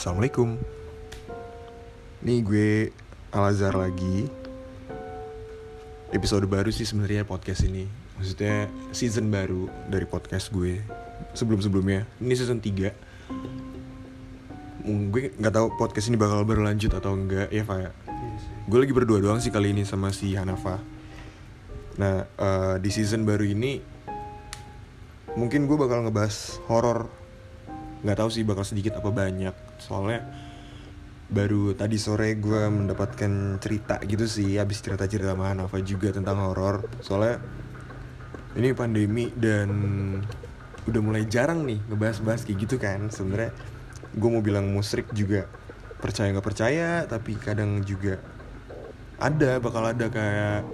Assalamualaikum. Nih gue Alazar lagi. Episode baru sih sebenarnya podcast ini. Maksudnya season baru dari podcast gue. Sebelum-sebelumnya. Ini season 3 Hmm, Gue gak tahu podcast ini bakal berlanjut atau enggak. Ya Faya Gue lagi berdua doang sih kali ini sama si Hanafa. Nah eh, di season baru ini Mungkin gue bakal ngebahas horor nggak tahu sih bakal sedikit apa banyak. Soalnya baru tadi sore gue mendapatkan cerita gitu sih habis cerita cerita sama Hanafa juga tentang horor. Soalnya ini pandemi dan udah mulai jarang nih ngebahas-bahas kayak gitu kan sebenarnya. Gue mau bilang musrik juga percaya nggak percaya tapi kadang juga ada bakal ada kayak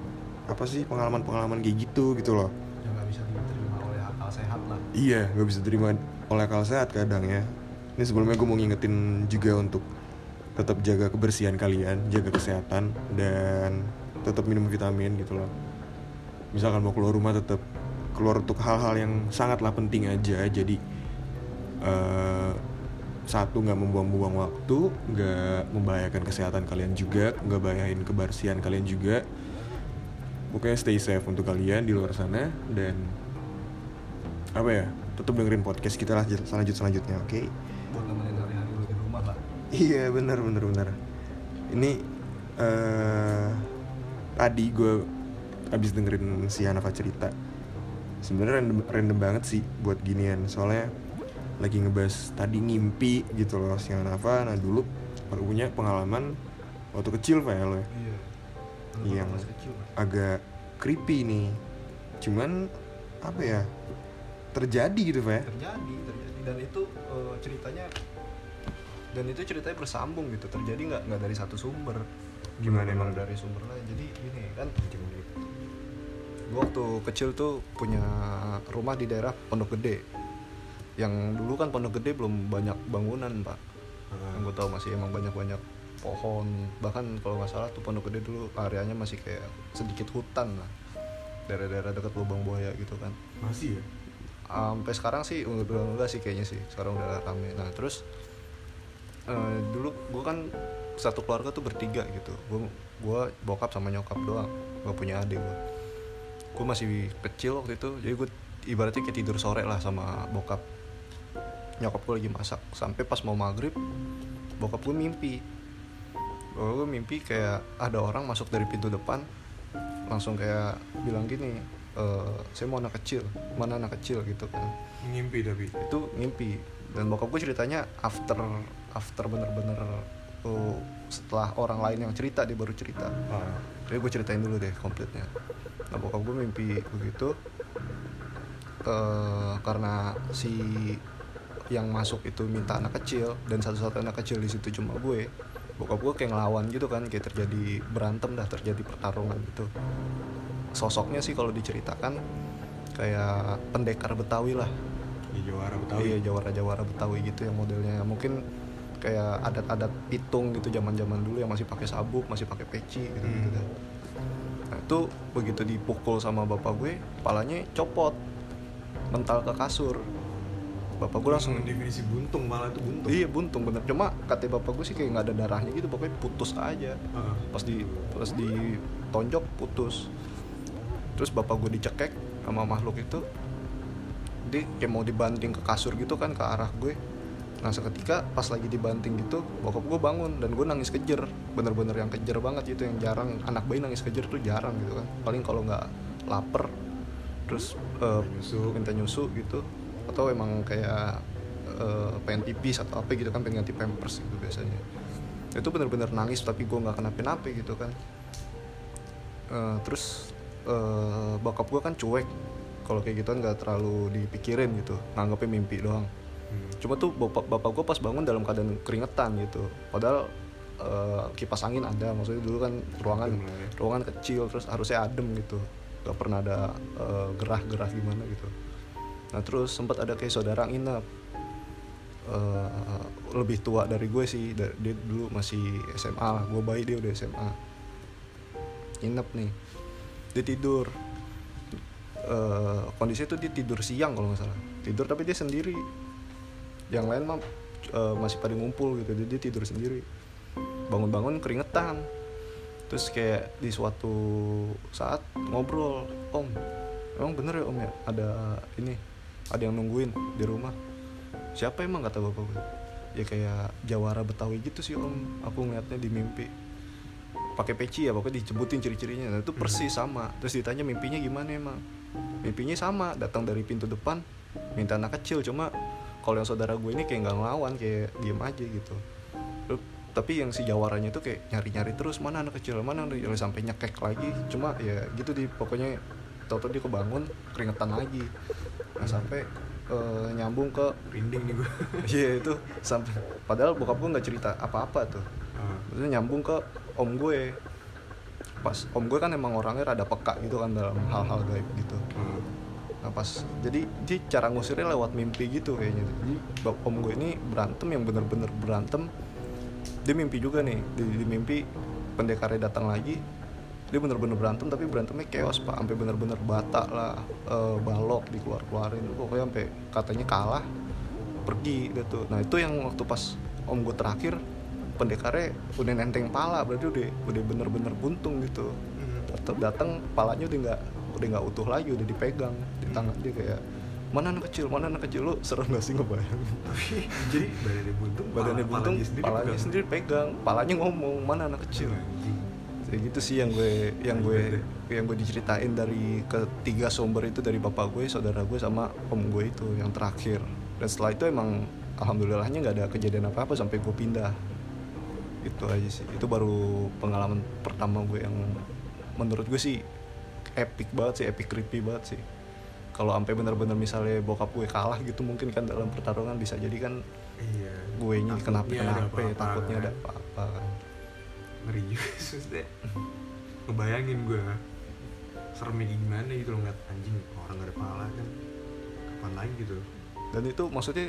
apa sih pengalaman-pengalaman kayak gitu gitu loh. Yang nggak bisa diterima oleh akal sehat lah. Iya, nggak bisa terima oleh akal sehat kadang ya. Ini sebelumnya gue mau ngingetin juga untuk tetap jaga kebersihan kalian, jaga kesehatan dan tetap minum vitamin gitu loh. Misalkan mau keluar rumah tetap keluar untuk hal-hal yang sangatlah penting aja. Jadi eh, satu nggak membuang-buang waktu, nggak membahayakan kesehatan kalian juga, nggak bahayain kebersihan kalian juga. Pokoknya stay safe untuk kalian di luar sana dan apa ya tetap dengerin podcast kita lah selanjut selanjutnya oke? Buat nemenin hari-hari lu di rumah lah. Iya benar benar benar ini eh tadi gue abis dengerin si Hanafa cerita. Sebenarnya random, random banget sih buat ginian. Soalnya lagi ngebahas tadi ngimpi gitu loh si Hanafa. Nah dulu baru punya pengalaman waktu kecil Pak ya lo ya? iya. Yang- kecil agak creepy nih. Cuman apa ya terjadi gitu ya? Terjadi terjadi. Dan itu eh, ceritanya dan itu ceritanya bersambung gitu. Terjadi nggak nggak dari satu sumber? Gimana Bener-bener emang? dari sumber lain? Jadi gini kan gue waktu kecil tuh punya rumah di daerah Pondok Gede. Yang dulu kan Pondok Gede belum banyak bangunan pak. Yang gue tahu masih emang banyak banyak pohon. Bahkan kalau nggak salah tuh Pondok Gede dulu areanya masih kayak sedikit hutan lah. Daerah-daerah dekat lubang buaya gitu kan. Masih ya sampai sekarang sih udah enggak sih kayaknya sih. Sekarang udah rame. Nah terus eh, dulu gue kan satu keluarga tuh bertiga gitu. Gue gua bokap sama nyokap doang. Gak punya adik gue gue masih kecil waktu itu. Jadi gue ibaratnya kayak tidur sore lah sama bokap. Nyokap gue lagi masak. Sampai pas mau maghrib bokap gue mimpi. Gue mimpi kayak ada orang masuk dari pintu depan langsung kayak bilang gini "Eh, saya mau anak kecil mana anak kecil gitu kan. Ngimpi tapi? Itu ngimpi. Dan bokap gue ceritanya after after bener-bener oh, setelah orang lain yang cerita dia baru cerita. Ah. jadi gue ceritain dulu deh komplitnya nah bokap gue mimpi begitu. Eh, karena si yang masuk itu minta anak kecil dan satu-satu anak kecil di situ cuma gue. Bokap gue kayak ngelawan gitu kan kayak terjadi berantem dah terjadi pertarungan gitu sosoknya sih kalau diceritakan kayak pendekar betawi lah di Jawara Betawi Iya jawara-jawara Betawi gitu yang modelnya mungkin kayak adat-adat pitung gitu zaman-zaman dulu yang masih pakai sabuk, masih pakai peci gitu gitu. Hmm. Nah, itu begitu dipukul sama bapak gue, kepalanya copot. Mental ke kasur. Bapak gue langsung definisi buntung malah itu buntung Iya buntung bener Cuma kata bapak gue sih kayak nggak ada darahnya gitu Pokoknya putus aja Ah. Pas di pas ditonjok putus Terus bapak gue dicekek sama makhluk itu. Dia kayak mau dibanting ke kasur gitu kan ke arah gue. Nah seketika pas lagi dibanting gitu Bokap gue bangun dan gue nangis kejer. Bener-bener yang kejer banget gitu Yang jarang. Anak bayi nangis kejer tuh jarang gitu kan. Paling kalau nggak lapar Terus Nyusu. minta nyusu gitu. Atau emang kayak eh, pengen pipis atau apa gitu kan pengen ganti pampers gitu biasanya. Itu bener-bener nangis tapi gue nggak kenapa-napa gitu kan. Eh, terus eh, bokap gue kan cuek. Kalau kayak gitu kan nggak terlalu dipikirin gitu. Nganggapnya mimpi doang. Hmm. cuma tuh bapak bapak gue pas bangun dalam keadaan keringetan gitu. Padahal eh, kipas angin ada. Maksudnya dulu kan ruangan ya. ruangan kecil terus harusnya adem gitu. Gak pernah ada eh, gerah-gerah gimana gitu. Nah terus sempat ada kayak saudara nginep. Eh, lebih tua dari gue sih. Dia dulu masih SMA lah. Gue bayi dia udah SMA nginep nih dia tidur. Eh, kondisinya tuh dia tidur siang kalau nggak salah. Tidur tapi dia sendiri. Yang lain mah eh, masih pada ngumpul gitu. Jadi dia tidur sendiri. Bangun-bangun keringetan. Terus kayak di suatu saat ngobrol om emang bener ya om ya? Ada ini ada yang nungguin di rumah. Siapa emang? kata bapak gue. Ya kayak jawara betawi gitu sih om. Aku ngeliatnya di mimpi pakai peci ya pokoknya disebutin ciri-cirinya. Nah, itu persis sama. Terus ditanya mimpinya gimana emang? Mimpinya sama datang dari pintu depan minta anak kecil. Cuma kalau yang saudara gue ini kayak nggak ngelawan kayak diem aja gitu. Terus, tapi yang si jawaranya itu kayak nyari-nyari terus mana anak kecil mana anak kecil? Sampai nyekek lagi. Cuma ya gitu di pokoknya tau-tau dia kebangun keringetan lagi. Nah sampai eh, nyambung ke rinding nih gue iya itu sampai padahal bokap gue nggak cerita apa-apa tuh. Maksudnya nyambung ke om gue. Pas om gue kan emang orangnya rada peka gitu kan dalam hal-hal gaib gitu. Nah pas jadi dia cara ngusirnya lewat mimpi gitu kayaknya. Jadi om gue ini berantem yang bener-bener berantem. Dia mimpi juga nih di, di mimpi pendekarnya datang lagi dia bener-bener berantem tapi berantemnya chaos pak. Sampai bener-bener bata lah eh, balok dikeluar-keluarin. Pokoknya sampai katanya kalah pergi gitu. Nah itu yang waktu pas om gue terakhir pendekarnya udah nenteng pala berarti udah udah bener-bener buntung gitu. Datang datang palanya udah nggak udah nggak utuh lagi udah dipegang di tangan dia kayak mana anak kecil mana anak kecil? Lu serem gak sih ngebayang jadi badannya buntung badannya buntung palanya sendiri pegang? palanya ngomong mana anak kecil? Kayak gitu sih yang gue yang gue yang gue diceritain dari ketiga sumber itu dari bapak gue saudara gue sama om gue itu yang terakhir. Dan setelah itu emang alhamdulillahnya nggak ada kejadian apa apa sampai gue pindah itu aja sih. Itu baru pengalaman pertama gue yang menurut gue sih epic banget sih epic creepy banget sih. Kalau sampai bener-bener misalnya bokap gue kalah gitu mungkin kan dalam pertarungan bisa jadi kan iya. gue ini kenapa kenapa ya, takutnya kan. ada apa-apa. Kan ngeri juga maksudnya ngebayangin gue seremnya gimana gitu loh ngeliat anjing orang gak ada pala kan. Kapan lagi gitu? Dan itu maksudnya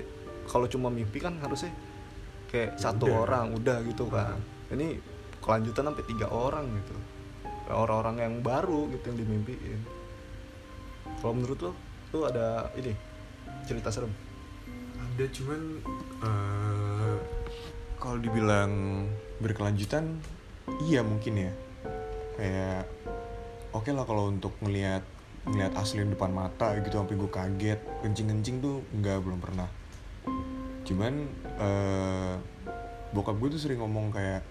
kalau cuma mimpi kan harusnya kayak Ya satu udah. orang udah gitu kan ini kelanjutan sampai tiga orang gitu. Orang-orang yang baru gitu yang dimimpiin. Kalau menurut lo tuh ada ini cerita serem? Ada cuman eh kalau dibilang berkelanjutan iya mungkin ya. Kayak oke lah kalau untuk ngelihat ngelihat asli depan mata gitu sampai gue kaget. Kencing kencing tuh nggak belum pernah cuman eh bokap gue tuh sering ngomong kayak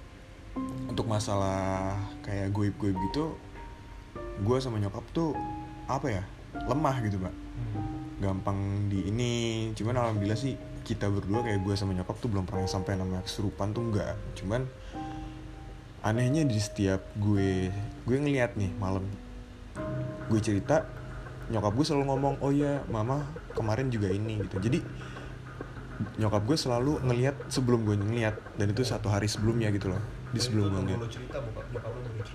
untuk masalah kayak goib goib gitu gue sama nyokap tuh apa ya lemah gitu pak gampang di ini cuman alhamdulillah sih kita berdua kayak gue sama nyokap tuh belum pernah sampai namanya kesurupan tuh enggak. Cuman anehnya di setiap gue gue ngeliat nih malam gue cerita nyokap gue selalu ngomong oh iya mama kemarin juga ini gitu. Jadi nyokap gue selalu ngeliat sebelum gue ngeliat dan itu satu hari sebelumnya gitu loh di sebelum gue ngeliat. cerita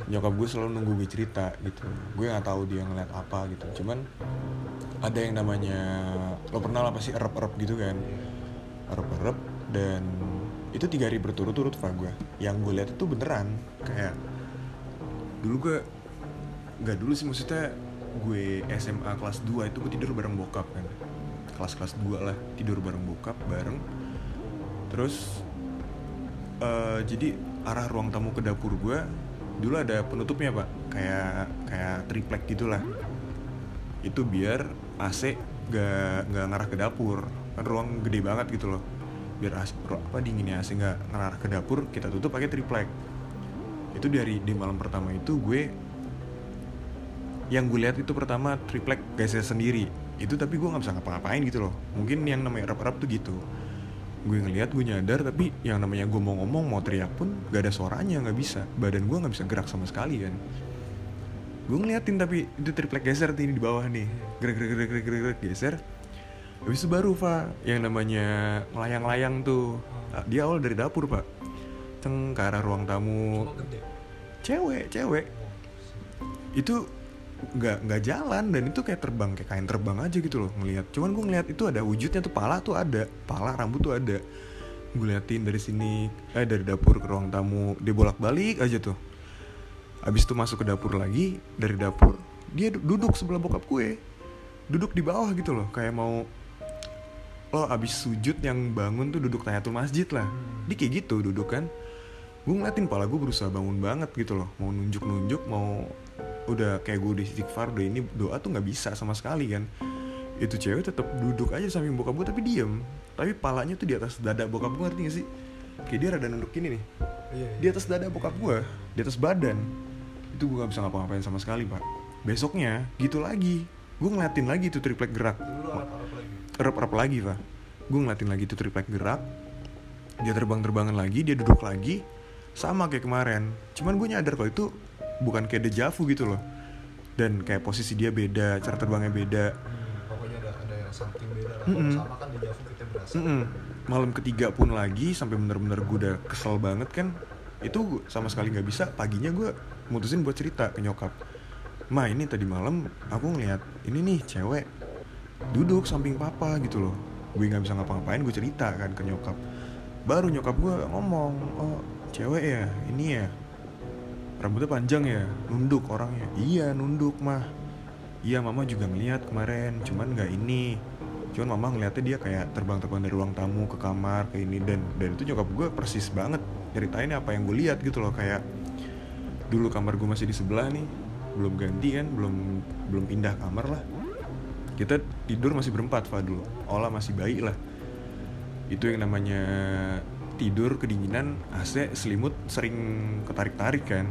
nyokap gue selalu nunggu gue cerita gitu. Gue nggak tahu dia ngeliat apa gitu. Cuman ada yang namanya lo pernah lah pasti erep erep gitu kan? Erep erep dan itu tiga hari berturut-turut pak gue. Yang gue lihat itu beneran. Kayak dulu gue nggak dulu sih maksudnya gue SMA kelas 2 itu gue tidur bareng bokap kan kelas kelas 2 lah tidur bareng bokap bareng. Terus eh, jadi arah ruang tamu ke dapur gue dulu ada penutupnya pak. Kayak kayak triplek gitulah. Itu biar AC gak nggak ngarah ke dapur. Kan ruang gede banget gitu loh. Biar AC, apa dinginnya AC nggak ngarah ke dapur kita tutup pakai triplek. Itu dari di malam pertama itu gue yang gue lihat itu pertama triplek geser sendiri itu tapi gue nggak bisa ngapa-ngapain gitu loh. Mungkin yang namanya rap-rap tuh gitu. Gue ngeliat gue nyadar tapi yang namanya gue mau ngomong mau teriak pun gak ada suaranya nggak bisa. Badan gue nggak bisa gerak sama sekali kan. Gue ngeliatin tapi itu triplek geser ini di bawah nih. Gerak gerak gerak gerak gerak, gerak geser. Habis itu baru pak yang namanya melayang-layang tuh. Dia awal dari dapur pak. Ceng ke arah ruang tamu. Cewek cewek. Itu nggak nggak jalan. Dan itu kayak terbang kayak kain terbang aja gitu loh ngelihat. Cuman gue ngeliat itu ada wujudnya tuh pala tuh ada pala rambut tuh ada. Gue liatin dari sini eh dari dapur ke ruang tamu dia bolak balik aja tuh. Abis itu masuk ke dapur lagi dari dapur dia du- duduk sebelah bokap gue. Duduk di bawah gitu loh kayak mau lo abis sujud yang bangun tuh duduk tayatul masjid lah. Dia kayak gitu duduk kan. Gue ngeliatin pala gue berusaha bangun banget gitu loh. Mau nunjuk nunjuk mau udah kayak gue di istighfar udah ini doa tuh nggak bisa sama sekali kan. Itu cewek tetap duduk aja samping bokap gue tapi diem. Tapi palanya tuh di atas dada bokap gue ngerti gak sih? Kayak dia rada nunduk gini nih. Iya, di atas dada bokap gue di atas badan itu gue gak bisa ngapa-ngapain sama sekali pak. Besoknya gitu lagi. Gue ngeliatin lagi tuh triplek gerak. Arab-Arab lagi. pak. Gue ngeliatin lagi tuh triplek gerak. Dia terbang-terbangan lagi dia duduk lagi. Sama kayak kemarin. Cuman gue nyadar kalau itu bukan kayak dejavu gitu loh. Dan kayak posisi dia beda cara terbangnya beda. Hmm, pokoknya ada ada yang something beda lah. Sama kan kita berasa. Malam ketiga pun lagi sampai bener-bener gue udah kesel banget kan. Itu sama sekali nggak bisa. Paginya gue mutusin buat cerita ke nyokap. Ma ini tadi malam aku ngeliat ini nih cewek duduk samping papa gitu loh. Gue nggak bisa ngapa-ngapain gue cerita kan ke nyokap. Baru nyokap gue ngomong oh cewek ya ini ya rambutnya panjang ya? Nunduk orangnya? Iya nunduk mah. Iya mama juga ngeliat kemarin cuman nggak ini. Cuman mama ngeliatnya dia kayak terbang-terbang dari ruang tamu ke kamar ke ini dan dan itu nyokap gue persis banget ceritain apa yang gue lihat gitu loh kayak dulu kamar gue masih di sebelah nih belum ganti kan belum belum pindah kamar lah. Kita tidur masih berempat Fa dulu Ola masih bayi lah. Itu yang namanya tidur kedinginan AC selimut sering ketarik-tarik kan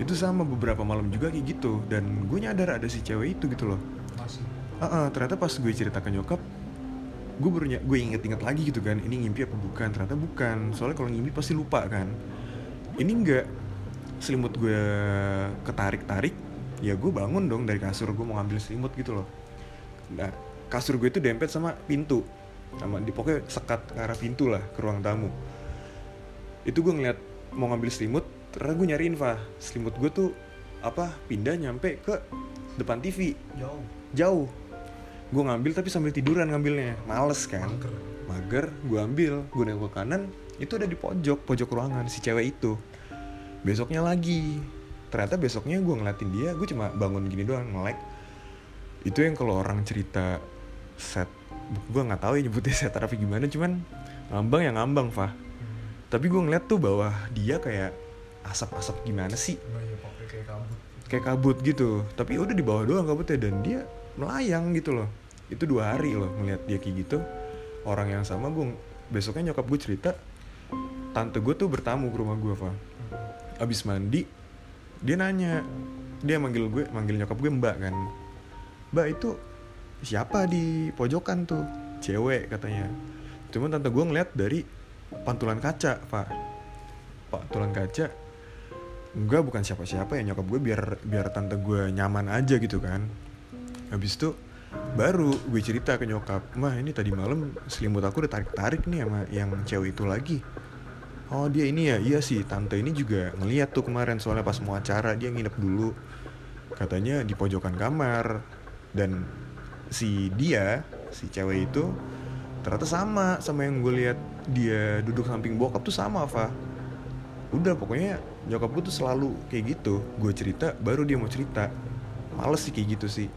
itu sama beberapa malam juga kayak gitu. Dan gue nyadar ada si cewek itu gitu loh. Masih. Ah, ah, ternyata pas gue cerita ke nyokap gue baru gue inget-inget lagi gitu kan ini ngimpi apa bukan? Ternyata bukan. Soalnya kalau ngimpi pasti lupa kan. Ini enggak selimut gue ketarik-tarik ya gue bangun dong dari kasur gue mau ngambil selimut gitu loh. Nah kasur gue itu dempet sama pintu. Sama di pokoknya sekat ke arah pintu lah ke ruang tamu. Itu gue ngeliat mau ngambil selimut ternyata gue nyariin Fah. Selimut gue tuh apa pindah nyampe ke depan TV Jauh. jauh. Gue ngambil tapi sambil tiduran ngambilnya. Males kan? Mager. mager gue ambil gue nengok ke kanan itu udah di pojok pojok ruangan si cewek itu. Besoknya lagi. Ternyata besoknya gue ngeliatin dia gue cuma bangun gini doang ngelek itu yang kalau orang cerita set gue nggak tahu ya nyebutnya set terapi gimana cuman ngambang yang ngambang Fah. Tapi gue ngeliat tuh bahwa dia kayak asap-asap gimana sih? Nah, ya pakai kayak kabut. kayak kabut gitu. Tapi udah di bawah doang kabutnya dan dia melayang gitu loh. Itu dua hari loh ngeliat dia kayak gitu. Orang yang sama gue besoknya nyokap gue cerita tante gue tuh bertamu ke rumah gue Fa abis mandi dia nanya dia manggil gue manggil nyokap gue mbak kan. Mbak itu siapa di pojokan tuh? Cewek katanya. Cuman tante gue ngeliat dari pantulan kaca pak. Pantulan kaca enggak bukan siapa-siapa ya nyokap gue biar biar tante gue nyaman aja gitu kan. Habis itu baru gue cerita ke nyokap mah ini tadi malam selimut aku udah tarik-tarik nih sama yang cewek itu lagi. Oh dia ini ya? Iya sih tante ini juga ngeliat tuh kemarin soalnya pas mau acara dia nginep dulu. Katanya di pojokan kamar. Dan si dia si cewek itu ternyata sama sama yang gue lihat dia duduk samping bokap tuh sama Fa udah pokoknya nyokap gue tuh selalu kayak gitu. Gue cerita baru dia mau cerita. Males sih kayak gitu sih.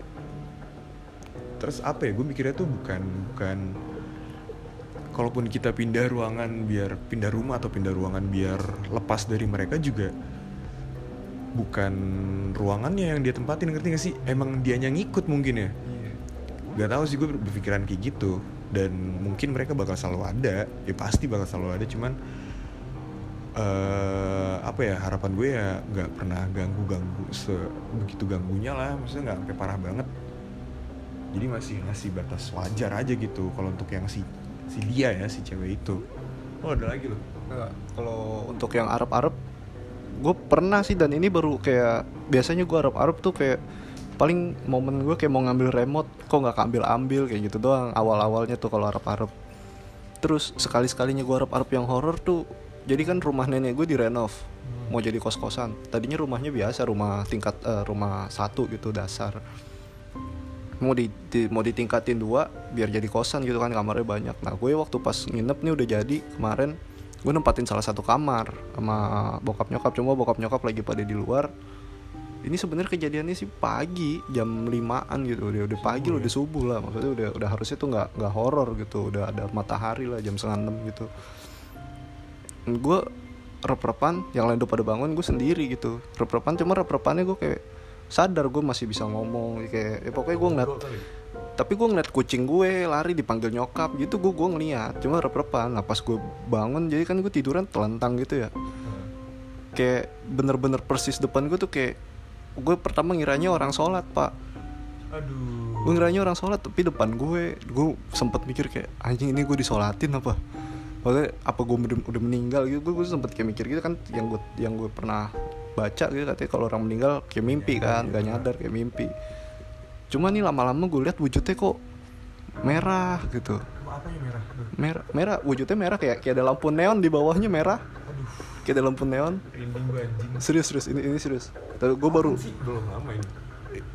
Terus apa ya gue mikirnya tuh bukan bukan kalaupun kita pindah ruangan biar pindah rumah atau pindah ruangan biar lepas dari mereka juga bukan ruangannya yang dia tempatin ngerti gak sih? Emang dianya ngikut mungkin ya? Iya. Gak tahu sih gue berpikiran kayak gitu. Dan mungkin mereka bakal selalu ada. Ya pasti bakal selalu ada cuman eh apa ya harapan gue ya nggak pernah ganggu ganggu sebegitu ganggunya lah. Maksudnya nggak sampai parah banget. Jadi masih ngasih batas wajar aja gitu kalau untuk yang si si dia ya si cewek itu. Oh ada lagi loh. Kalau untuk yang Arab-Arab gue pernah sih dan ini baru kayak biasanya gue Arab-Arab tuh kayak paling momen gue kayak mau ngambil remote kok nggak ambil ambil kayak gitu doang awal-awalnya tuh kalau Arab-Arab. Terus sekali-sekalinya gue Arab-Arab yang horor tuh jadi kan rumah nenek gue direnov mau jadi kos-kosan. Tadinya rumahnya biasa rumah tingkat eh, rumah satu gitu dasar. Mau di, di- mau ditingkatin dua biar jadi kosan gitu kan kamarnya banyak. Nah gue waktu pas nginep nih udah jadi kemarin gue nempatin salah satu kamar sama bokap nyokap. Cuma bokap nyokap lagi pada di luar. Ini sebenarnya kejadiannya sih pagi jam limaan gitu. Udah udah pagi Subuh loh ya? udah subuh lah. Maksudnya udah udah harusnya tuh nggak nggak horor gitu. Udah ada matahari lah jam setengah enam gitu gue rep-repan yang lain udah pada bangun gue sendiri gitu. Rep-repan cuma rep-repannya gue kayak sadar gue masih bisa ngomong kayak ya pokoknya gue ngeliat tapi gue ngeliat kucing gue lari dipanggil nyokap gitu gue gue ngeliat. Cuma rep-repan nah pas gue bangun jadi kan gue tiduran telentang gitu ya. Kayak bener-bener persis depan gue tuh kayak gue pertama ngiranya orang sholat pak. Aduh. Gue ngiranya orang sholat tapi depan gue gue sempet mikir kayak anjing ini gue disolatin apa Maksudnya apa gue udah, udah meninggal gitu gue, gue sempet kayak mikir gitu kan yang gue yang gue pernah baca gitu katanya kalau orang meninggal kayak mimpi kan gak nyadar kayak mimpi. Cuma nih lama-lama gue lihat wujudnya kok merah gitu. Apa yang merah? Merah merah wujudnya merah kayak kayak ada lampu neon di bawahnya merah. Aduh. Kayak ada lampu neon. Serius serius ini ini serius. Tapi gue baru Apaan sih? Belum lama ini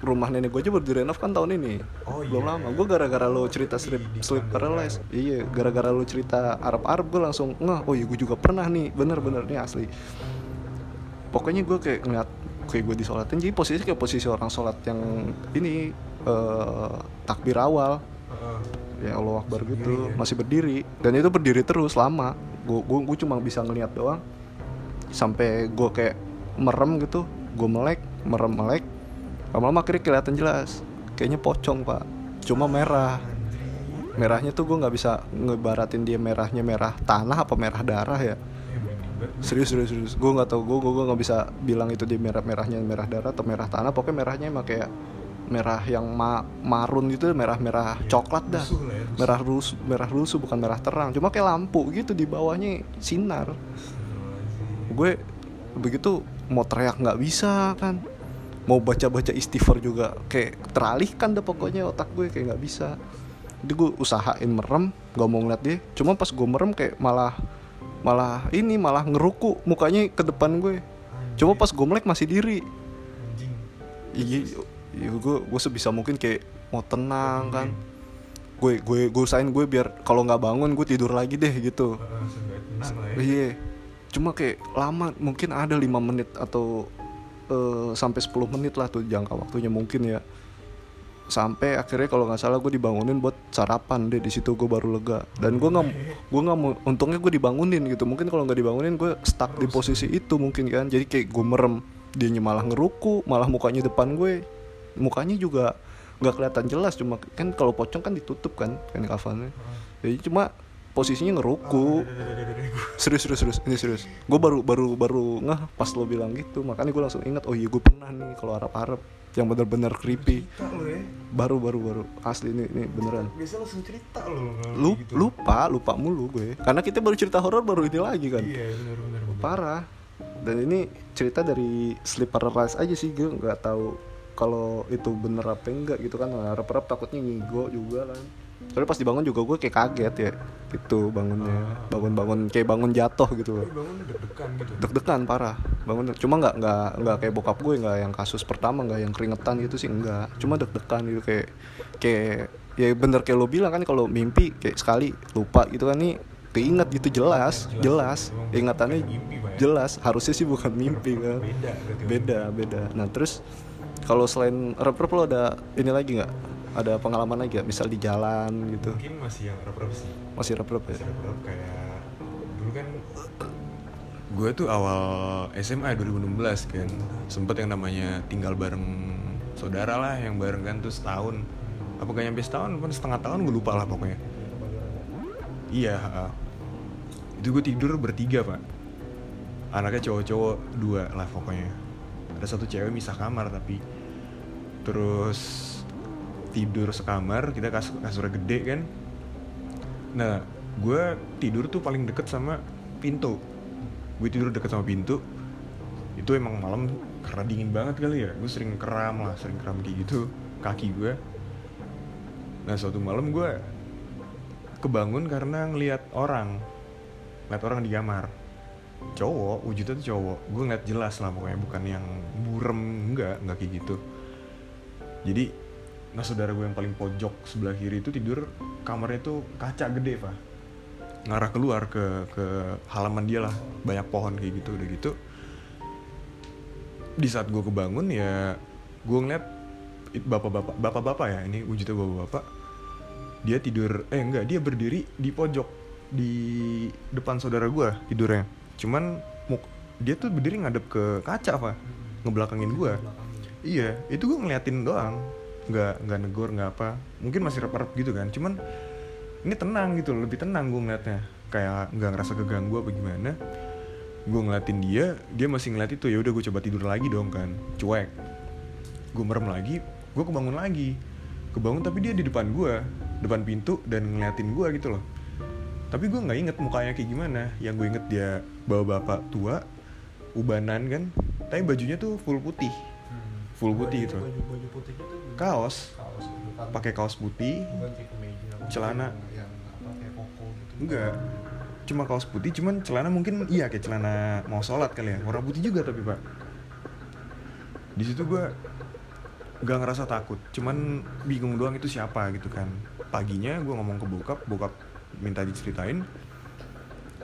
rumah nenek gue aja baru direnov kan tahun ini. Oh, belum iya. lama. Gue gara-gara lo cerita sleep Pandora. paralysis iya gara-gara lo cerita Arab Arab gue langsung ngeh oh iya gue juga pernah nih. Bener-bener nih asli. Pokoknya gue kayak ngeliat kayak gue disolatin. Jadi posisi kayak posisi orang sholat yang ini eh, takbir awal. Heeh. ya Allah Akbar gitu. Ya? masih berdiri. Dan itu berdiri terus lama. Gue gue cuma bisa ngeliat doang. Sampai gue kayak merem gitu. Gue melek merem melek lama-lama akhirnya kelihatan jelas. Kayaknya pocong pak. Cuma merah. Merahnya tuh gue nggak bisa ngebaratin dia merahnya merah tanah apa merah darah ya. Serius serius serius. Gue nggak tahu. Gue gue nggak bisa bilang itu dia merah merahnya merah darah atau merah tanah. Pokoknya merahnya emang kayak merah yang ma marun gitu merah merah coklat dah. Ya, merah rusuh merah rusuh bukan merah terang. Cuma kayak lampu gitu di bawahnya sinar. Gue begitu mau teriak nggak bisa kan mau baca baca istighfar juga. Kayak teralihkan deh pokoknya otak gue kayak nggak bisa. Jadi gue usahain merem gak mau ngeliat dia. Cuma pas gue merem kayak malah malah ini malah ngeruku mukanya ke depan gue. Cuma pas gue melek masih diri. Iya iya gue gue sebisa mungkin kayak mau tenang kan. Gue gue gue usahain gue biar kalau nggak bangun gue tidur lagi deh gitu. Ya. Iya. Cuma kayak lama mungkin ada lima menit atau eh, sampai 10 menit lah tuh jangka waktunya mungkin ya. Sampai akhirnya kalau nggak salah gue dibangunin buat sarapan deh di situ gue baru lega. Dan gue nggak gue nggak mau untungnya gue dibangunin gitu. Mungkin kalau nggak dibangunin gue stuck di posisi itu mungkin kan. Jadi kayak gue merem. Dia malah ngeruku malah mukanya depan gue. Mukanya juga nggak kelihatan jelas cuma kan kalau pocong kan ditutup kan kan kafannya. Jadi cuma posisinya ngeruku. Serius serius serius. Ini serius. Gue baru baru baru ngeh pas lo bilang gitu. Makanya gue langsung ingat oh iya gue pernah nih kalau Arab Arab yang benar-benar creepy. Ya. Baru baru baru. Asli ini ini beneran. Biasa langsung cerita lo. Lu gitu. lupa lupa mulu gue. Karena kita baru cerita horor baru ini lagi kan? Iya benar benar benar. parah. Dan ini cerita dari sleep paralysis aja sih gue nggak tahu kalau itu bener apa enggak gitu kan. Harap-harap takutnya ngigo juga kan Soalnya pas dibangun juga gue kayak kaget ya gitu bangunnya. Bangun-bangun kayak bangun jatuh gitu loh. Bangun deg-degan gitu. Deg-degan parah. Bangun cuma nggak nggak nggak kayak bokap gue nggak yang kasus pertama nggak yang keringetan gitu sih enggak cuma deg-degan gitu kayak kayak ya bener kayak lo bilang kan kalau mimpi kayak sekali lupa gitu kan nih keinget gitu jelas jelas ingatannya ya? jelas. Harusnya sih bukan mimpi kan. Beda beda nah terus kalau selain rep lo ada ini lagi nggak ada pengalaman lagi gak? misal di jalan gitu. Mungkin masih yang rep-rep sih. Masih rep ya? Masih rep-rep kayak dulu kan gue tuh awal SMA 2016 kan. Sempet yang namanya tinggal bareng saudara lah yang bareng kan tuh setahun. Apa gak nyampe setahun apa setengah tahun gue lupa lah pokoknya. Iya itu gue tidur bertiga pak. Anaknya cowok-cowok dua lah pokoknya. Ada satu cewek misah kamar tapi terus tidur sekamar kita kas kasurnya gede kan? Nah gue tidur tuh paling deket sama pintu. Gue tidur deket sama pintu. Itu emang malam karena dingin banget kali ya. Gue sering keram lah sering keram kayak gitu kaki gue nah suatu malam gue kebangun karena ngelihat orang. Ngeliat orang di kamar. Cowok wujudnya tuh cowok. Gue ngeliat jelas lah pokoknya bukan yang burem enggak enggak kayak gitu. Jadi nah saudara gue yang paling pojok sebelah kiri itu tidur kamarnya tuh kaca gede pak. Ngarah keluar ke ke halaman dia lah banyak pohon kayak gitu udah gitu. Di saat gue kebangun ya gue ngeliat bapak-bapak bapak-bapak ya ini wujudnya bapak-bapak. Dia tidur eh enggak dia berdiri di pojok di depan saudara gue tidurnya. Cuman dia tuh berdiri ngadep ke kaca apa ngebelakangin gue. Iya itu gue ngeliatin doang nggak nggak negor nggak apa. Mungkin masih rep-rep gitu kan. Cuman ini tenang gitu loh, lebih tenang gue ngeliatnya. Kayak nggak ngerasa keganggu apa gimana. Gue ngeliatin dia dia masih ngeliat itu. Ya udah gue coba tidur lagi dong kan. Cuek. Gue merem lagi gue kebangun lagi. Kebangun tapi dia di depan gue depan pintu dan ngeliatin gue gitu loh. Tapi gue nggak inget mukanya kayak gimana. Yang gue inget dia bawa bapak tua ubanan kan. Tapi bajunya tuh full putih. Full putih gitu baju baju putihnya tuh kaos. Pakai kaos putih. Celana. yang, yang apa kayak koko gitu. Enggak. Cuma kaos putih cuman celana mungkin iya kayak celana mau sholat kali ya. Warna putih juga tapi pak. Di situ gue gak ngerasa takut. Cuman bingung doang itu siapa gitu kan. Paginya gue ngomong ke bokap bokap minta diceritain.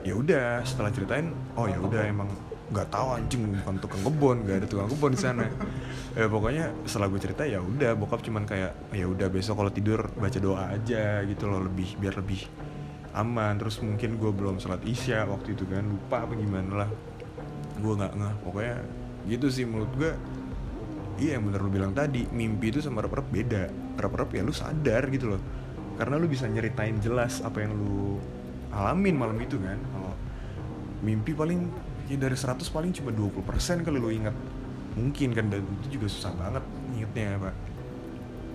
Ya udah setelah ceritain oh ya udah emang nggak tahu anjing bukan tukang kebun gak ada tukang kebun di sana. Ya pokoknya setelah gue cerita ya udah bokap cuman kayak ya udah besok kalau tidur baca doa aja gitu loh lebih biar lebih aman. Terus mungkin gue belum sholat isya waktu itu kan lupa apa gimana lah. Gue nggak ngeh pokoknya gitu sih menurut gue iya yang bener lu bilang tadi mimpi itu sama rep-rep beda. Rep-rep ya lu sadar gitu loh. Karena lu bisa nyeritain jelas apa yang lu alamin malam itu kan. Kalau mimpi paling ya dari 100 paling cuma 20% kali lu inget mungkin kan dan itu juga susah banget ingetnya pak.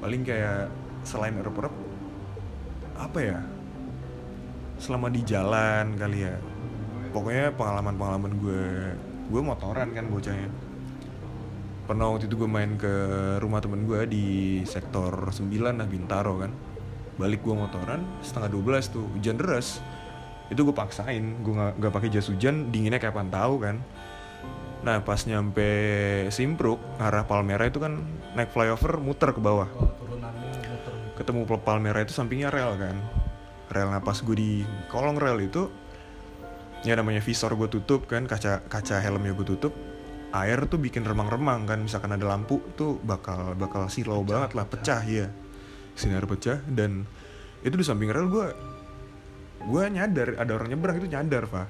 Paling kayak selain rep-rep apa ya selama di jalan kali ya. Pokoknya pengalaman-pengalaman gue gue motoran kan bocahnya. Pernah waktu itu gue main ke rumah temen gue di sektor 9 lah Bintaro kan. Balik gue motoran setengah 12 tuh hujan deras itu gue paksain gue nggak nggak pakai jas hujan dinginnya kayak pantau kan. Nah pas nyampe Simpruk arah Palmera itu kan naik flyover muter ke bawah. Oh, muter ketemu Pal- Palmera itu sampingnya rel kan. Rel nah pas gue di kolong rel itu ya namanya visor gue tutup kan kaca kaca helmnya gue tutup air tuh bikin remang-remang kan misalkan ada lampu tuh bakal bakal silau banget lah pecah ya sinar pecah dan itu di samping rel gue gue nyadar ada orang nyebrang itu nyadar pak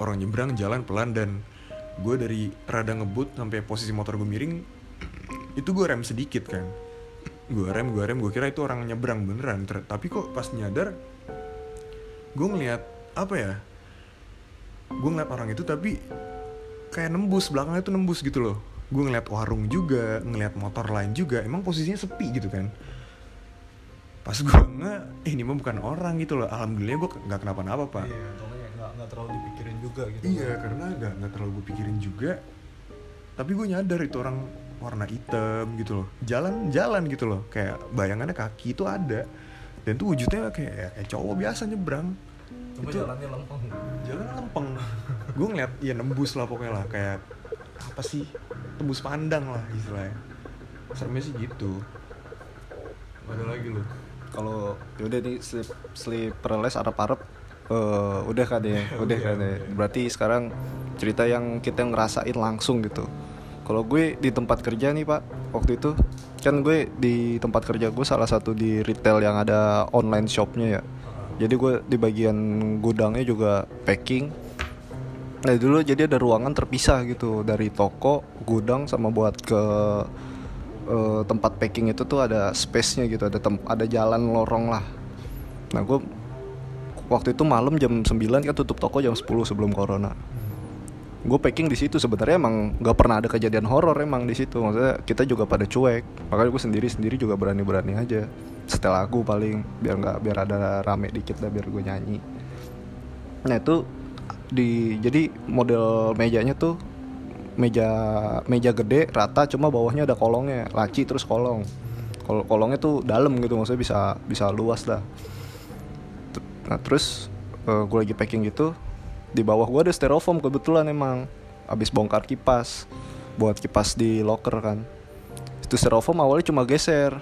orang nyebrang jalan pelan dan gue dari rada ngebut sampai posisi motor gue miring itu gue rem sedikit kan. Gue rem gue rem gue kira itu orang nyebrang beneran. Ter- tapi kok pas nyadar gue ngeliat apa ya gue ngeliat orang itu tapi kayak nembus belakangnya tuh nembus gitu loh. Gue ngeliat warung juga ngeliat motor lain juga emang posisinya sepi gitu kan pas gue nge eh, ini mah bukan orang gitu loh alhamdulillah gue nggak kenapa-napa pak iya soalnya nggak nggak terlalu dipikirin juga gitu Iya karena nggak nggak terlalu gue pikirin juga. Tapi gue nyadar itu orang warna hitam gitu loh. Jalan-jalan gitu loh. Kayak bayangannya kaki itu ada. Dan tuh wujudnya kayak, kayak cowok biasa nyebrang. cuma Itu- jalannya lempeng Jalan lempeng. gue ngeliat ya nembus lah pokoknya lah kayak apa sih tembus pandang lah istilahnya. Seremnya sih gitu. Ada lagi loh. Kalau yaudah nih sleep sleep paralysis arep arep eh udah kan ya udah kan ya. berarti sekarang cerita yang kita ngerasain langsung gitu. Kalau gue di tempat kerja nih pak waktu itu kan gue di tempat kerja gue salah satu di retail yang ada online shopnya ya. Jadi gue di bagian gudangnya juga packing. Nah dulu jadi ada ruangan terpisah gitu dari toko, gudang sama buat ke eh, tempat packing itu tuh ada space-nya gitu, ada tem- ada jalan lorong lah. Nah gue waktu itu malam jam 9 kan tutup toko jam 10 sebelum corona. Gue packing di situ sebenarnya emang nggak pernah ada kejadian horor emang di situ. Maksudnya kita juga pada cuek. Makanya gue sendiri sendiri juga berani-berani aja. Setel lagu paling biar nggak biar ada rame dikit lah biar gue nyanyi. Nah itu di jadi model mejanya tuh meja meja gede rata cuma bawahnya ada kolongnya. Laci terus kolong. Kol kolongnya tuh dalam gitu maksudnya bisa bisa luas lah nah terus gue lagi packing gitu di bawah gue ada styrofoam kebetulan emang. Abis bongkar kipas buat kipas di locker kan. Itu styrofoam awalnya cuma geser.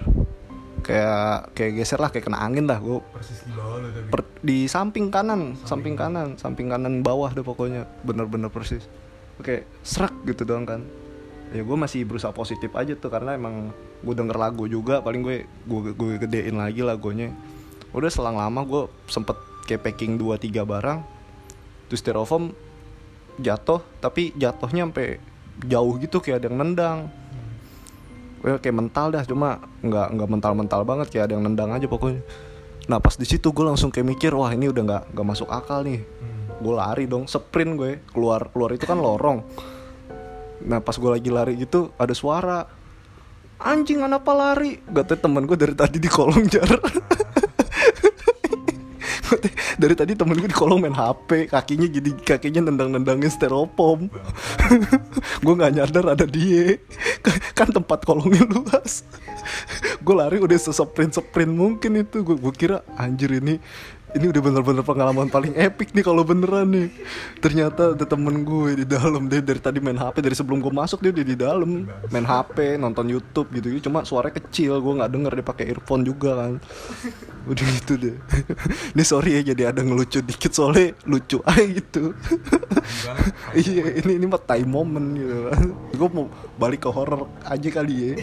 Kayak kayak geser lah kayak kena angin dah gue Persis di bawah lo tapi. Per- di samping kanan, samping kanan, samping kanan bawah deh pokoknya. Bener-bener persis. Oke, serak gitu doang kan. ya gue masih berusaha positif aja tuh karena emang gue denger lagu juga paling gue gue gue gedein lagi lagunya. Udah selang lama gue sempet kayak packing 2-3 barang terus styrofoam jatuh tapi jatuhnya sampai jauh gitu kayak ada yang nendang. Well, kayak mental dah cuma nggak nggak mental mental banget kayak ada yang nendang aja pokoknya. Nah pas di situ gue langsung kayak mikir wah ini udah nggak nggak masuk akal nih gue lari dong sprint gue. Keluar keluar itu kan lorong. Nah pas gue lagi lari gitu ada suara. Anjing kenapa lari? Gak temen gue dari tadi di kolong jar. Dari tadi temen gue di kolong main HP kakinya jadi kakinya nendang-nendangin styrofoam gue nggak nyadar ada dia. Kan tempat kolongnya luas. Gue lari udah sesprint sprint mungkin itu. Gue kira anjir ini ini udah bener-bener pengalaman paling epic nih kalau beneran nih. Ternyata ada temen gue di dalam. Dia dari tadi main HP dari sebelum gue masuk dia udah di dalam. Main HP nonton YouTube gitu. Cuma suaranya kecil. Gue nggak denger dia pakai earphone juga kan. Udah gitu deh. Ini sorry ya jadi ada ngelucu dikit. Soalnya lucu aja gitu. Iya. Ini ini mah time moment gitu. Kan gue mau balik ke horror aja kali ya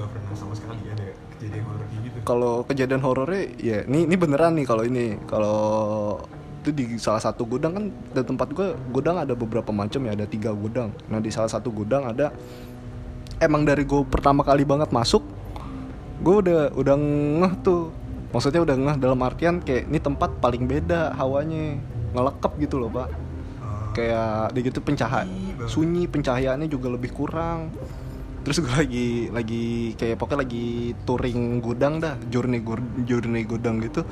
nggak pernah sama sekali ada kejadian horor kayak gitu kalau kejadian horornya ya ini ini beneran nih kalau ini. Kalau itu di salah satu gudang kan di tempat gue gudang ada beberapa macam ya ada tiga gudang. Nah di salah satu gudang ada emang dari gue pertama kali banget masuk gue udah udah ngeh tuh. Maksudnya udah ngeh dalam artian kayak ini tempat paling beda hawanya. Ngelekep gitu loh pak. Kayak di gitu pencahayaan sunyi pencahayaannya juga lebih kurang terus gue lagi lagi kayak pokoknya lagi touring gudang dah journey gur- journey gudang gitu.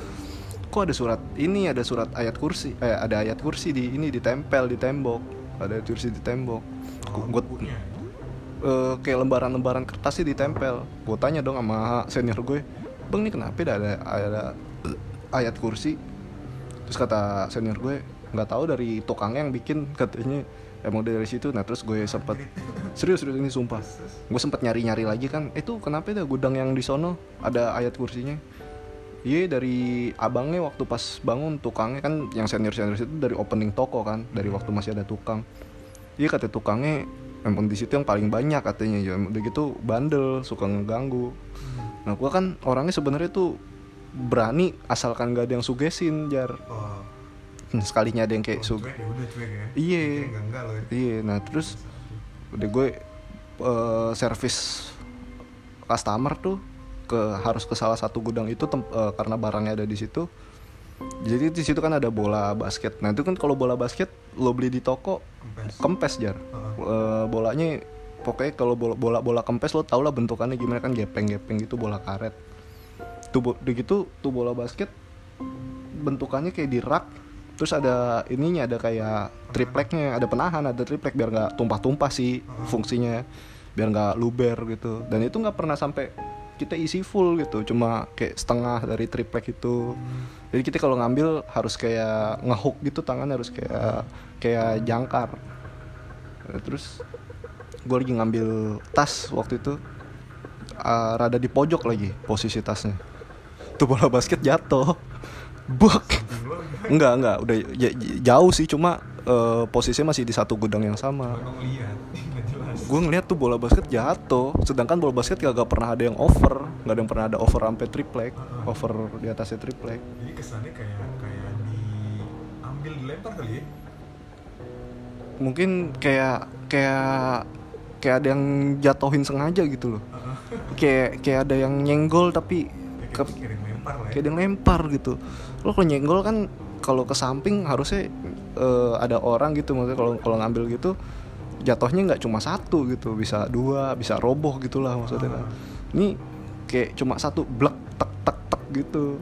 Kok ada surat ini ada surat ayat kursi eh ada ayat kursi di ini ditempel di tembok ada ayat kursi di tembok gue eh, kayak lembaran-lembaran kertas sih ditempel. Gue tanya dong sama senior gue bang ini kenapa dah ada ada ayat kursi? Terus kata senior gue nggak tahu dari tukangnya yang bikin katanya emang dari situ nah terus gue sempet serius serius ini sumpah. Gue sempet nyari nyari lagi kan itu kenapa dah gudang yang di sono? Ada ayat kursinya. Iya dari abangnya waktu pas bangun tukangnya kan yang senior senior itu dari opening toko kan dari waktu masih ada tukang. Iya kata tukangnya emang di situ yang paling banyak katanya. Ya udah gitu bandel suka ngeganggu. Nah gua kan orangnya sebenarnya tuh berani asalkan gak ada yang sugesin jar. Oh, Nah, sekalinya ada yang kayak sug cuek ya ya Iya. Ya. iya nah terus udah gue eh, servis customer tuh ke harus ke salah satu gudang itu tem- eh, karena barangnya ada di situ jadi di situ kan ada bola basket nah itu kan kalau bola basket lo beli di toko Kempes. kempes jar Eh, bolanya pokoknya kalau bola bola bola kempes lo tau lah bentukannya gimana kan gepeng gepeng gitu bola karet tuh bo- udah gitu tuh bola basket bentukannya kayak di rak terus ada ininya ada kayak tripleknya ada penahan ada triplek biar nggak tumpah-tumpah sih fungsinya biar nggak luber gitu. Dan itu nggak pernah sampai kita isi full gitu cuma kayak setengah dari triplek itu. Jadi kita kalau ngambil harus kayak ngehook gitu tangan harus kayak kayak jangkar. Terus gue lagi ngambil tas waktu itu uh, rada di pojok lagi posisi tasnya. Tuh bola basket jatuh. Buk enggak enggak. Udah jauh sih cuma uh, posisinya masih di satu gudang yang sama. Gue ngeliat tuh bola basket jatuh sedangkan bola basket gak, pernah ada yang over. Nggak ada yang pernah ada over sampai triplek over di atasnya triplek. Jadi kesannya kayak kayak diambil dilempar kali ya? Mungkin kayak kayak kayak ada yang jatuhin sengaja gitu loh. Kayak kayak ada yang nyenggol tapi kayak ke, kayak ya. kayak ada yang lempar gitu. Lo kalau nyenggol kan kalau ke samping harusnya eh, ada orang gitu maksudnya kalau kalau ngambil gitu jatuhnya nggak cuma satu gitu bisa dua bisa roboh gitulah maksudnya. Kan ini kayak cuma satu blek tek tek tek gitu.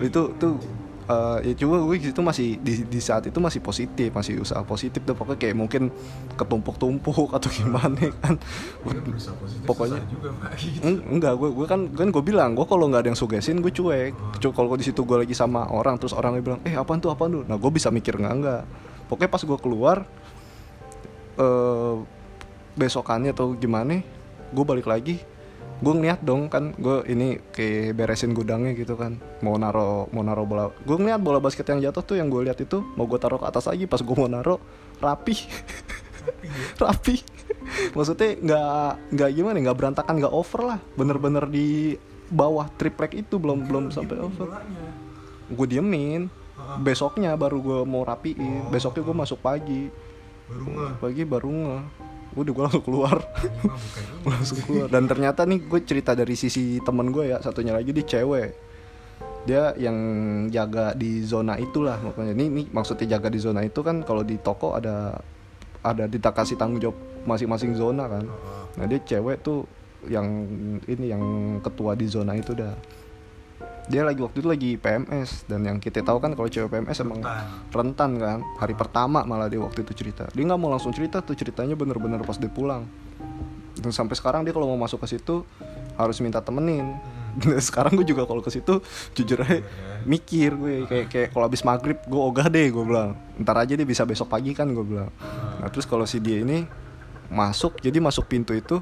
Itu tuh eh, ya coba gue gitu masih di, di saat itu masih positif masih usaha positif tuh. Pokoknya kayak mungkin ketumpuk-tumpuk atau gimana kan. Positif Pokoknya- juga gitu. Eng- enggak gue gue kan kan gue bilang gue kalau nggak ada yang sugesin gue cuek. Cuma kalau di situ gue lagi sama orang terus orangnya bilang eh apaan tuh apaan tuh? Nah gue bisa mikir nggak enggak pokoknya pas gue keluar eh besokannya atau gimana gue balik lagi gue ngeliat dong kan gue ini kayak beresin gudangnya gitu kan. Mau naro mau naro bola. Gue ngeliat bola basket yang jatuh tuh yang gue lihat itu mau gue taruh ke atas lagi pas gue mau naro rapi. Rapi maksudnya nggak nggak gimana nggak berantakan nggak over lah. Bener-bener di bawah triplek itu belum belum sampai over. gue diemin. Besoknya baru gue mau rapiin. Besoknya gue masuk pagi. Baru nggak pagi baru nge udah gue langsung keluar. Langsung keluar. Dan ternyata nih gue cerita dari sisi temen gue ya. Satunya lagi dia cewek. Dia yang jaga di zona itulah makanya ini, ini maksudnya jaga di zona itu kan kalau di toko ada ada kita kasih tanggung jawab masing-masing zona kan. Nah dia cewek tuh yang ini yang ketua di zona itu dah dia lagi waktu itu lagi PMS dan yang kita tahu kan kalau cewek PMS emang rentan. kan. Hari pertama malah dia waktu itu cerita. Dia nggak mau langsung cerita tuh ceritanya bener-bener pas dia pulang. Dan sampai sekarang dia kalau mau masuk ke situ harus minta temenin. Dan sekarang gue juga kalau ke situ jujur aja mikir gue kayak kayak kalau habis maghrib gue ogah deh gue bilang. Ntar aja dia bisa besok pagi kan gue bilang. Nah terus kalau si dia ini masuk jadi masuk pintu itu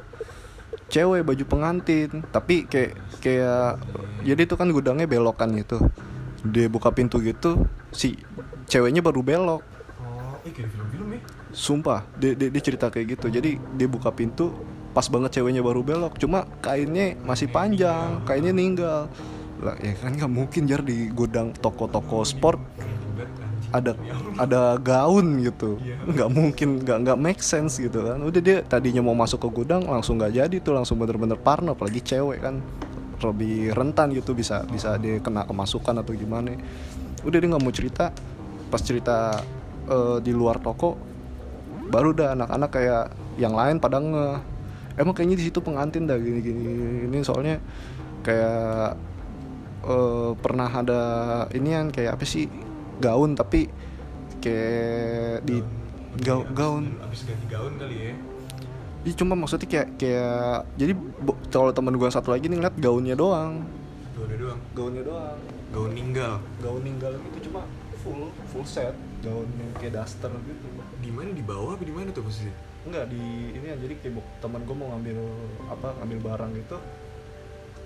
cewek baju pengantin. Tapi kayak kayak jadi itu kan gudangnya belokan gitu. Dia buka pintu gitu si ceweknya baru belok. Oh eh kayak film-film ya sumpah dia, dia, dia cerita kayak gitu. Jadi dia buka pintu pas banget ceweknya baru belok. Cuma kainnya masih panjang kainnya ninggal. Lah ya kan nggak mungkin jar di gudang toko-toko sport ada ada gaun gitu. Nggak mungkin nggak nggak make sense gitu kan. Udah dia tadinya mau masuk ke gudang langsung nggak jadi tuh langsung bener-bener parno apalagi cewek kan. Lebih rentan gitu bisa bisa dia kena kemasukan atau gimana. Udah dia nggak mau cerita. Pas cerita eh, di luar toko baru dah anak-anak kayak yang lain pada nge. Emang kayaknya di situ pengantin dah gini gini. Ini soalnya kayak eh, pernah ada inian kayak apa sih gaun tapi kayak di gaun gaun. Abis ganti gaun kali ya. Iya cuma maksudnya kayak kayak jadi kalau teman gue satu lagi nih ngeliat gaunnya doang. Gaunnya doang? Gaunnya doang. Gaun ninggal? Gaun ninggal itu cuma full full set. Gaun yang kayak daster gitu. Di mana? Di bawah apa di mana tuh posisi enggak di ini ya jadi kayak teman gue mau ngambil apa ngambil barang gitu.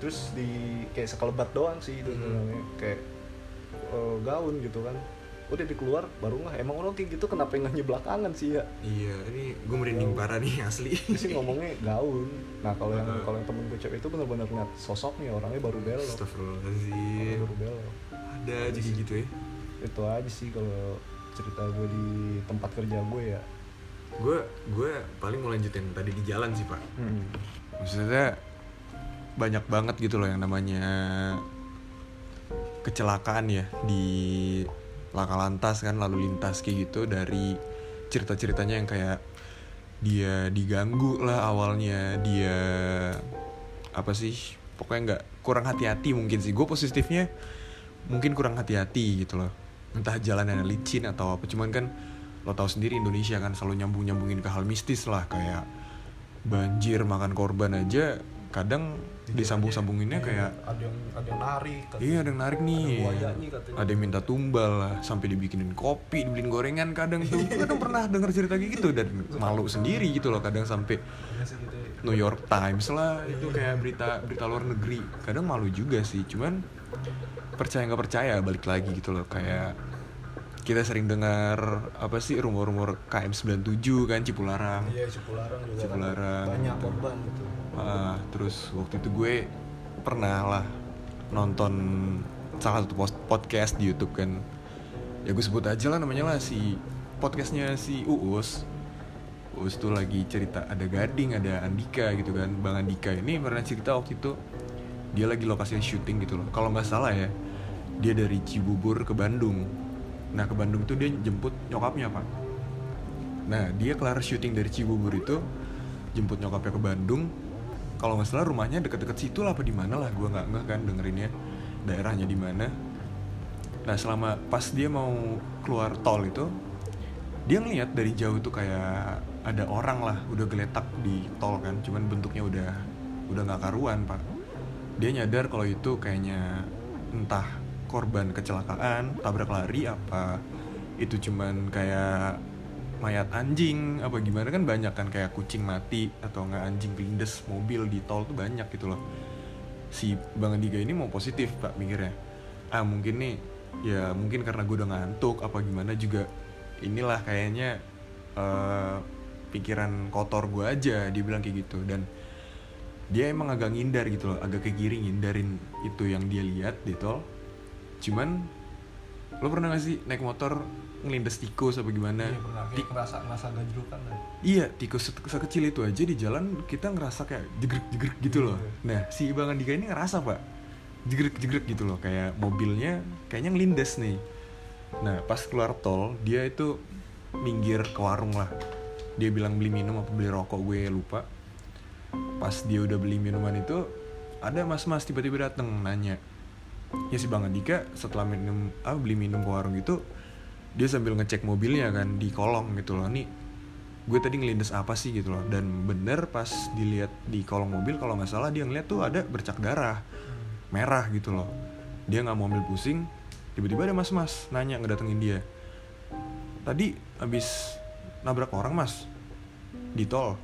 Terus di kayak sekelebat doang sih itu Hmm. namanya kayak eh, gaun gitu kan. Udah dikeluar baru nggak emang orang kayak gitu kenapa nggak belakangan sih ya? Iya ini gue merinding parah nih asli. Dia sih ngomongnya gaun. Nah kalau yang kalau yang temen gue cewek itu benar-benar ngeliat sosoknya orangnya baru belok Astagfirullahaladzim. Baru belok ada jadi gitu ya? Itu aja sih kalau cerita gue di tempat kerja gue ya. Gue gue paling mau lanjutin tadi di jalan sih pak. Maksudnya banyak banget gitu loh yang namanya kecelakaan ya di laka lantas kan lalu lintas kayak gitu dari cerita ceritanya yang kayak dia diganggu lah awalnya dia apa sih pokoknya nggak kurang hati-hati mungkin sih. Gue positifnya mungkin kurang hati-hati gitu loh. Entah jalannya licin atau apa cuman kan lo tahu sendiri Indonesia kan selalu nyambung nyambungin ke hal mistis lah kayak banjir makan korban aja kadang disambung-sambunginnya kayak ada yang ada yang narik iya ada yang narik nih. buayanya katanya. ada yang minta tumbal lah sampai dibikinin kopi dibeliin gorengan kadang tuh. Kadang pernah denger cerita kayak gitu dan malu sendiri gitu loh kadang sampai New York Times lah itu kayak berita berita luar negeri. Kadang malu juga sih cuman percaya nggak percaya balik lagi gitu loh. Kayak kita sering dengar apa sih rumor-rumor KM 97 kan Cipularang. Iya Cipularang juga. Kan Cipularang. banyak korban gitu Ah, terus waktu itu gue pernah lah nonton salah satu podcast di YouTube kan. Ya gue sebut aja lah namanya lah si podcastnya si Uus. Uus tuh lagi cerita ada Gading ada Andika gitu kan. Bang Andika ini pernah cerita waktu itu dia lagi lokasi syuting gitu loh. Kalau nggak salah ya dia dari Cibubur ke Bandung. Nah ke Bandung tuh dia jemput nyokapnya pak. Nah dia kelar syuting dari Cibubur itu jemput nyokapnya ke Bandung. Kalau nggak salah rumahnya deket-deket situ lah apa di mana lah? Gue nggak nggak kan dengerinnya daerahnya di mana. Nah selama pas dia mau keluar tol itu dia ngeliat dari jauh tuh kayak ada orang lah udah geletak di tol kan. Cuman bentuknya udah udah nggak karuan pak. Dia nyadar kalau itu kayaknya entah korban kecelakaan tabrak lari apa. Itu cuman kayak mayat anjing apa gimana? Kan banyak kan kayak kucing mati atau nggak anjing kelindes mobil di tol tuh banyak gitu loh. Si bang Andika ini mau positif pak mikirnya. Ah mungkin nih ya mungkin karena gue udah ngantuk apa gimana juga inilah kayaknya eh, pikiran kotor gue aja dia bilang kayak gitu. Dan dia emang agak ngindar gitu loh agak ke kiri ngindarin itu yang dia lihat di tol. Cuman lo pernah gak sih naik motor ngelindes tikus apa gimana Iya pernah, kayak ngerasa ngerasa gajlukan lah. Iya, tikus se- sekecil itu aja di jalan kita ngerasa kayak jegrek-jegrek gitu loh. Iya. Nah, si Bang Andika ini ngerasa, Pak. Jegrek-jegrek gitu loh, kayak mobilnya kayaknya ngelindes nih. Nah, pas keluar tol, dia itu minggir ke warung lah. Dia bilang beli minum apa beli rokok, gue lupa. Pas dia udah beli minuman itu, ada mas-mas tiba-tiba dateng nanya. Ya si Bang Andika setelah minum ah, beli minum ke warung itu dia sambil ngecek mobilnya kan di kolong gitu loh. Nih gue tadi ngelindes apa sih? gitu loh. Dan bener pas dilihat di kolong mobil kalau nggak salah dia ngeliat tuh ada bercak darah merah gitu loh. Dia nggak mau ambil pusing tiba-tiba ada mas-mas nanya ngedatengin dia. Tadi abis nabrak orang mas di tol.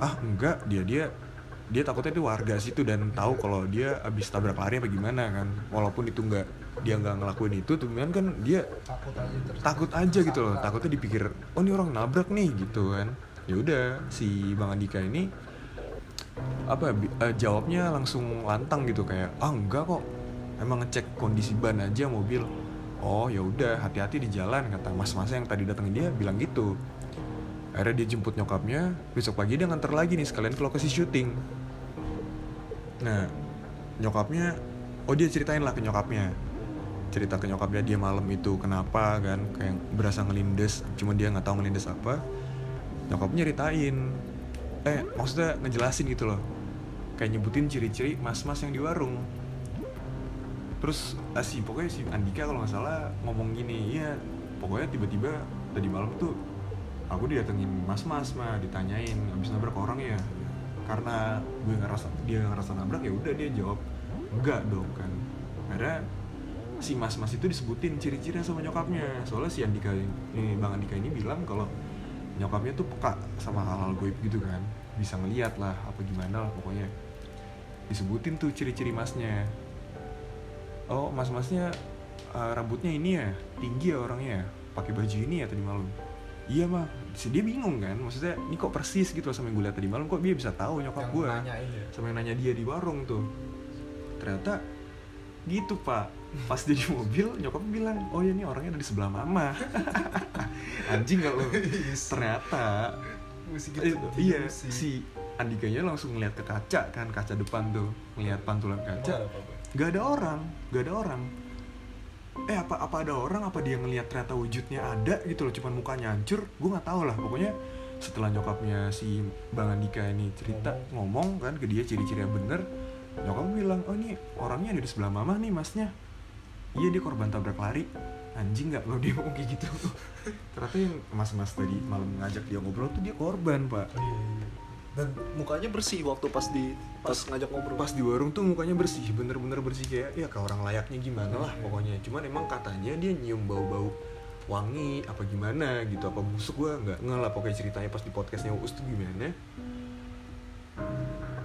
Ah enggak dia dia dia takutnya itu warga situ dan tahu kalau dia abis tabrak lari apa gimana kan walaupun itu enggak dia nggak ngelakuin itu cuman kan dia Takut aja takut aja gitu loh. Takutnya dipikir oh ini orang nabrak nih gitu kan. Ya udah si bang Andika ini apa eh, jawabnya langsung lantang gitu kayak ah enggak kok. Emang ngecek kondisi ban aja mobil. Oh ya udah hati-hati di jalan kata mas-mas yang tadi datengin dia bilang gitu. Akhirnya dia jemput nyokapnya besok pagi dia nganter lagi nih sekalian ke lokasi syuting. Nah nyokapnya oh dia ceritain lah ke nyokapnya cerita ke nyokapnya dia malam itu kenapa kan kayak berasa ngelindes cuma dia nggak tahu ngelindes apa. Nyokapnya nyeritain eh maksudnya ngejelasin gitu loh. Kayak nyebutin ciri-ciri mas-mas yang di warung. Terus ah, si pokoknya si Andika kalau nggak salah ngomong gini ya pokoknya tiba-tiba tadi malam tuh aku didatengin mas-mas mah ditanyain habis nabrak orang ya? Karena gue ngerasa dia ngerasa nabrak ya udah dia jawab enggak dong kan. Akhirnya si mas-mas itu disebutin ciri-cirinya sama nyokapnya. Soalnya si Andika ini bang Andika ini bilang kalau nyokapnya tuh peka sama hal-hal goib gitu kan. Bisa ngeliat lah apa gimana lah pokoknya. Disebutin tuh ciri-ciri masnya. Oh mas-masnya eh, rambutnya ini ya tinggi ya orangnya ya? Pakai baju ini ya tadi malam? Iya mah dia bingung kan? Maksudnya ini kok persis gitu sama yang gue lihat tadi malam. Kok dia bisa tahu nyokap gue ya. sama yang nanya dia di warung tuh. Ternyata gitu pak pas dia di mobil nyokap bilang oh ya ini orangnya ada di sebelah mama. Anjing gak lo ternyata Musik eh, gitu. iya si Andikanya langsung ngeliat ke kaca kan kaca depan tuh ngeliat pantulan kaca. Nggak ada orang nggak ada orang. Eh apa apa ada orang? Apa dia ngelihat ternyata wujudnya ada gitu loh cuman mukanya hancur? Gue nggak tahu lah pokoknya setelah nyokapnya si bang Andika ini cerita ngomong, kan ke dia ciri-ciri yang bener nyokap bilang oh ini orangnya ada di sebelah mama nih masnya iya dia korban tabrak lari. Anjing nggak lo dia ngomong kayak gitu. Ternyata yang mas-mas tadi malam ngajak dia ngobrol tuh dia korban pak. Dan mukanya bersih waktu pas di pas ngajak ngobrol. pas di warung tuh mukanya bersih bener-bener bersih. Kayak ya kayak orang layaknya gimana lah Iya. pokoknya. Cuman emang katanya dia nyium bau-bau wangi apa gimana gitu apa busuk. Gua nggak nggak lah pokoknya ceritanya pas di podcastnya Uus tuh gimana.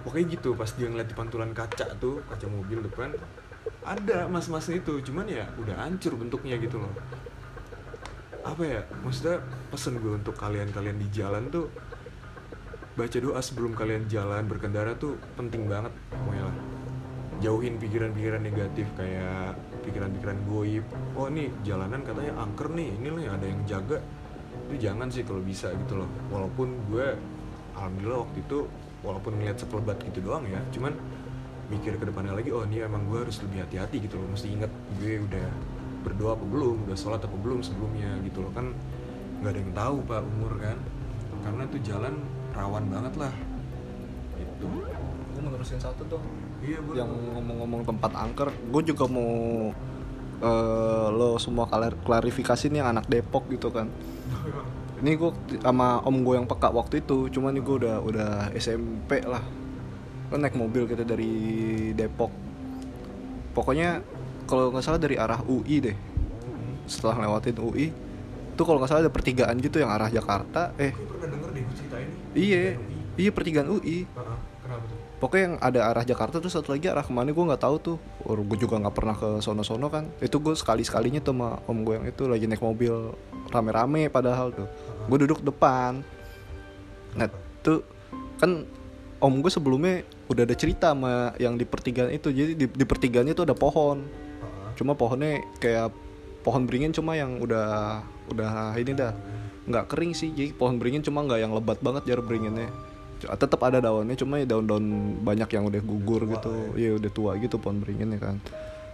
Pokoknya gitu pas dia ngeliat di pantulan kaca tuh kaca mobil depan ada mas-mas itu cuman ya udah hancur bentuknya gitu loh. Apa ya maksudnya pesen gue untuk kalian-kalian di jalan tuh baca doa sebelum kalian jalan berkendara tuh penting banget pokoknya lah. Jauhin pikiran-pikiran negatif kayak pikiran-pikiran goib. Oh ini jalanan katanya angker nih ini loh ada yang jaga. Itu jangan sih kalau bisa gitu loh. Walaupun gue alhamdulillah waktu itu walaupun ngeliat sekelebat gitu doang ya cuman mikir ke depannya lagi oh ini emang gue harus lebih hati-hati gitu loh mesti inget gue udah berdoa apa belum udah sholat apa belum sebelumnya gitu loh kan nggak ada yang tahu pak umur kan karena itu jalan rawan banget lah itu Gue mau nerusin satu dong. iya Yang ngomong-ngomong tempat angker, gue juga mau eh, lo semua klar- klarifikasi nih yang anak Depok gitu kan. Ini gue sama om gue yang peka waktu itu, cuman nih gue udah udah SMP lah. Lo naik mobil kita dari Depok. Pokoknya kalau nggak salah dari arah UI deh. Setelah lewatin UI, tuh kalau nggak salah ada pertigaan gitu yang arah Jakarta. Eh, iya, iya pertigaan UI. tuh Pokoknya yang ada arah Jakarta terus satu lagi arah ke mana gue nggak tahu tuh. Or, gue juga nggak pernah ke sono-sono kan. Itu gue sekali sekalinya tuh sama om gue yang itu lagi naik mobil rame-rame padahal tuh. Gue duduk depan. nah tuh kan om gue sebelumnya udah ada cerita sama yang di pertigaan itu. Jadi di, di pertigaan itu ada pohon. Cuma pohonnya kayak pohon beringin cuma yang udah udah ini dah. Nggak kering sih. Jadi pohon beringin cuma nggak yang lebat banget jar beringinnya. Tetap ada daunnya cuma ya daun-daun banyak yang udah gugur gitu. iya udah tua gitu pohon beringinnya kan.